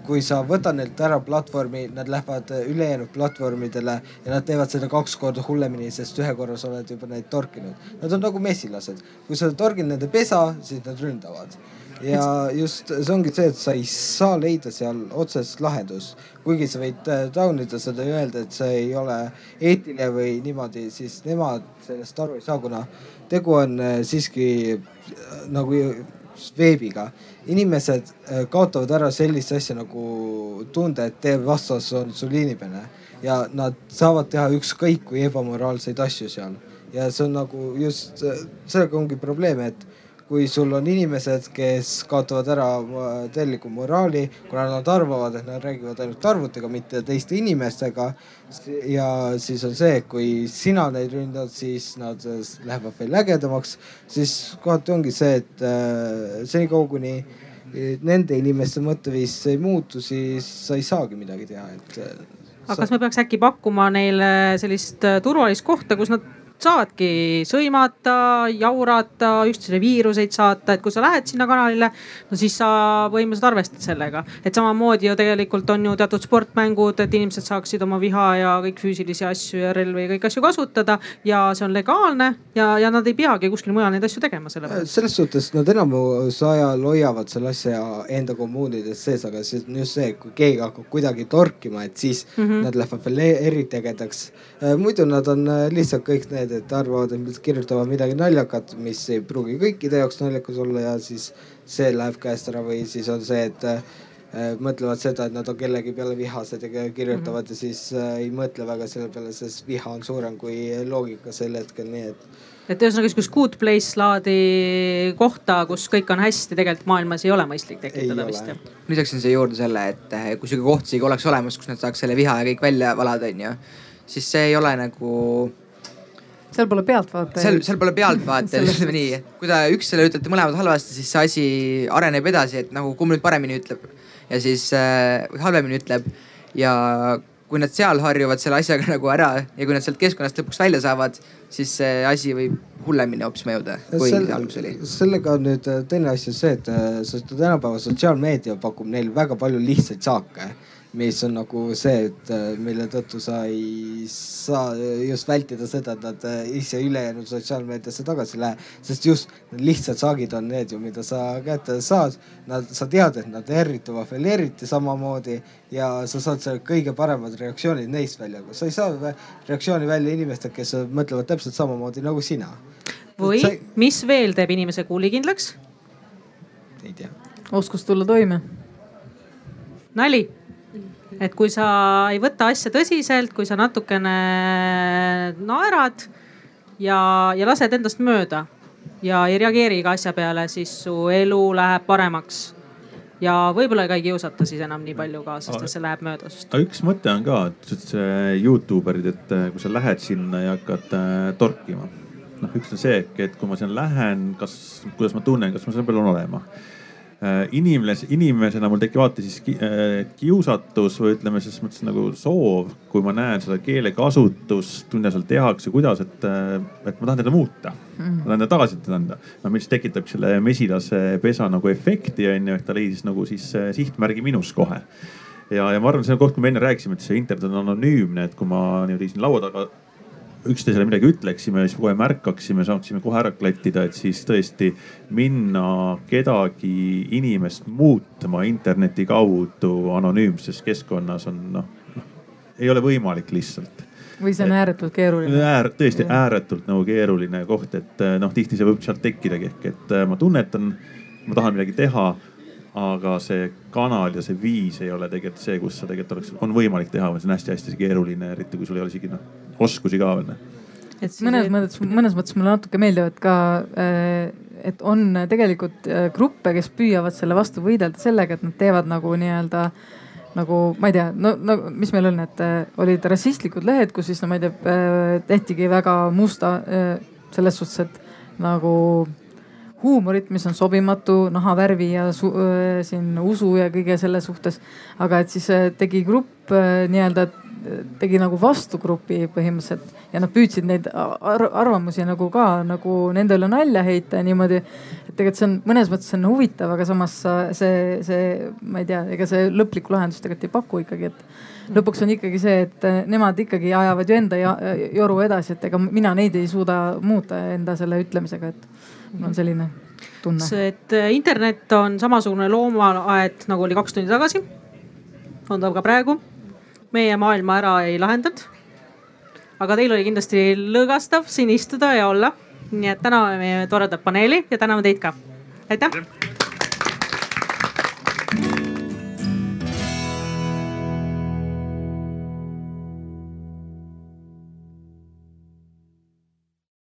kui sa võtad neilt ära platvormi, nad lähevad ülejäänud platvormidele ja nad teevad seda kaks korda hullemini, sest ühe korra sa oled juba neid torkinud. Nad on nagu mesilased, kui sa torgid nende pesa, siis nad ründavad. Ja just see ongi see, et sa ei saa leida seal otsest lahendust, kuigi sa võid äh, taunida seda ja öelda, et see ei ole eetiline või niimoodi, siis nemad sellest aru ei saa, kuna tegu on äh, siiski äh, nagu veebiga. inimesed kaotavad ära sellist asja nagu tunde, et teie vastas on sul inimene ja nad saavad teha ükskõik kui ebamoraalseid asju seal ja see on nagu just sellega ongi probleem, et kui sul on inimesed, kes kaotavad ära täieliku moraali, kuna nad arvavad, et nad räägivad ainult arvutiga, mitte teiste inimestega. ja siis on see, et kui sina neid ründad, siis nad lähevad veel ägedamaks, siis kohati ongi see, et äh, senikaua kuni nende inimeste mõtteviis ei muutu, siis sa ei saagi midagi teha, et äh, aga kas me peaks äkki pakkuma neile sellist äh, turvalist kohta, kus nad saavadki sõimata, jaurata, üksteisele viiruseid saata, et kui sa lähed sinna kanalile, no siis sa põhimõtteliselt arvestad sellega. et samamoodi ju tegelikult on ju teatud sportmängud, et inimesed saaksid oma viha ja kõik füüsilisi asju ja relvi ja kõiki asju kasutada ja see on legaalne ja, ja nad ei peagi kuskil mujal neid asju tegema selle pärast. selles suhtes nad enamus ajal hoiavad selle asja enda kommuunides sees, aga see on just see, kui keegi hakkab kuidagi torkima, et siis mm -hmm. nad lähevad veel eriti ägedaks. Muidu nad on lihtsalt kõik need et arvavad, et nad kirjutavad midagi naljakat, mis ei pruugi kõikide jaoks naljakas olla ja siis see läheb käest ära või siis on see, et äh, mõtlevad seda, et nad on kellegi peale vihased ja kirjutavad mm -hmm. ja siis äh, ei mõtle väga selle peale, sest viha on suurem kui loogika sel hetkel, nii et et ühesõnaga sihukest good place laadi kohta, kus kõik on hästi, tegelikult maailmas ei ole mõistlik tekitada vist jah? lisaksin siia juurde selle, et äh, kui sihuke koht isegi oleks olemas, kus nad saaks selle viha ja kõik välja valada, onju, siis see ei ole nagu seal pole pealtvaatajaid. seal, seal pole pealtvaatajaid, ütleme nii, kui ta üksteisele ütlete mõlemad halvasti, siis see asi areneb edasi, et nagu kumb nüüd paremini ütleb ja siis äh, halvemini ütleb. ja kui nad seal harjuvad selle asjaga nagu ära ja kui nad sealt keskkonnast lõpuks välja saavad, siis see asi võib hullemini hoopis mõjuda, kui Sel, alguses oli. sellega on nüüd teine asi see, et tänapäeva sotsiaalmeedia pakub neil väga palju lihtsaid saake mis on nagu see, et äh, mille tõttu sa ei saa just vältida seda, et nad äh, ise ülejäänud sotsiaalmeediasse tagasi lähe. sest just lihtsad saagid on need ju, mida sa kätte saad. Nad, sa tead, et nad errituvad veel eriti samamoodi ja sa saad selle kõige paremad reaktsioonid neist välja, aga sa ei saa reaktsiooni välja inimestelt, kes mõtlevad täpselt samamoodi nagu sina. või sa... mis veel teeb inimese kuulikindlaks? ei tea. oskus tulla toime. nali et kui sa ei võta asja tõsiselt, kui sa natukene naerad ja, ja lased endast mööda ja ei reageeri iga asja peale, siis su elu läheb paremaks ja võib-olla ka ei kiusata siis enam nii palju ka, sest et see läheb mööda sinust. aga üks mõte on ka, et see Youtube erid, et kui sa lähed sinna ja hakkad äh, torkima. noh, üks on see, et kui ma sinna lähen, kas, kuidas ma tunnen, kas ma seal peal olema Äh, inimes-, inimesena mul tekib alati siis äh, kiusatus või ütleme selles mõttes nagu soov, kui ma näen seda keelekasutust, mida seal tehakse, kuidas, et, äh, et ma tahan teda muuta mm.. ma tahan teda tagasisidet anda. no mis tekitab selle mesilase pesa nagu efekti on ju, et ta leidis nagu siis sihtmärgi minus kohe. ja, ja ma arvan, see on koht, kui me enne rääkisime, et see internet on anonüümne, et kui ma niimoodi siin laua taga üksteisele midagi ütleksime, siis kohe märkaksime, saaksime kohe ära klattida, et siis tõesti minna kedagi, inimest muutma interneti kaudu anonüümses keskkonnas on noh, noh ei ole võimalik lihtsalt või see on ääretult keeruline Äär,? tõesti ääretult nagu keeruline koht, et noh, tihti see võib sealt tekkidagi ehk et ma tunnetan, ma tahan midagi teha aga see kanal ja see viis ei ole tegelikult see, kus sa tegelikult oleks, on võimalik teha, see on hästi-hästi keeruline, eriti kui sul ei ole isegi noh, oskusi ka veel. et mõnes mõttes, mõnes mõttes mulle natuke meeldivad ka, äh, et on tegelikult äh, gruppe, kes püüavad selle vastu võidelda sellega, et nad teevad nagu nii-öelda nagu ma ei tea, no, no mis meil on, et äh, olid rassistlikud lehed, kus siis no ma ei tea, tehtigi väga musta selles suhtes, et nagu huumorit, mis on sobimatu nahavärvi ja su, äh, siin usu ja kõige selle suhtes. aga et siis äh, tegi grupp äh, nii-öelda, tegi nagu vastugrupi põhimõtteliselt ja nad püüdsid neid ar arvamusi nagu ka nagu nende üle nalja heita ja niimoodi. et tegelikult see on mõnes mõttes on huvitav, aga samas see, see, ma ei tea, ega see lõplikku lahendust tegelikult ei paku ikkagi, et lõpuks on ikkagi see, et nemad ikkagi ajavad ju enda joru edasi, et ega mina neid ei suuda muuta enda selle ütlemisega, et mul on selline tunne. et äh, internet on samasugune loomaaed nagu oli kaks tundi tagasi. on ta ka praegu. Meie maailma ära ei lahendanud. aga teil oli kindlasti lõõgastav siin istuda ja olla. nii et täname meie toredat paneeli ja täname teid ka. aitäh.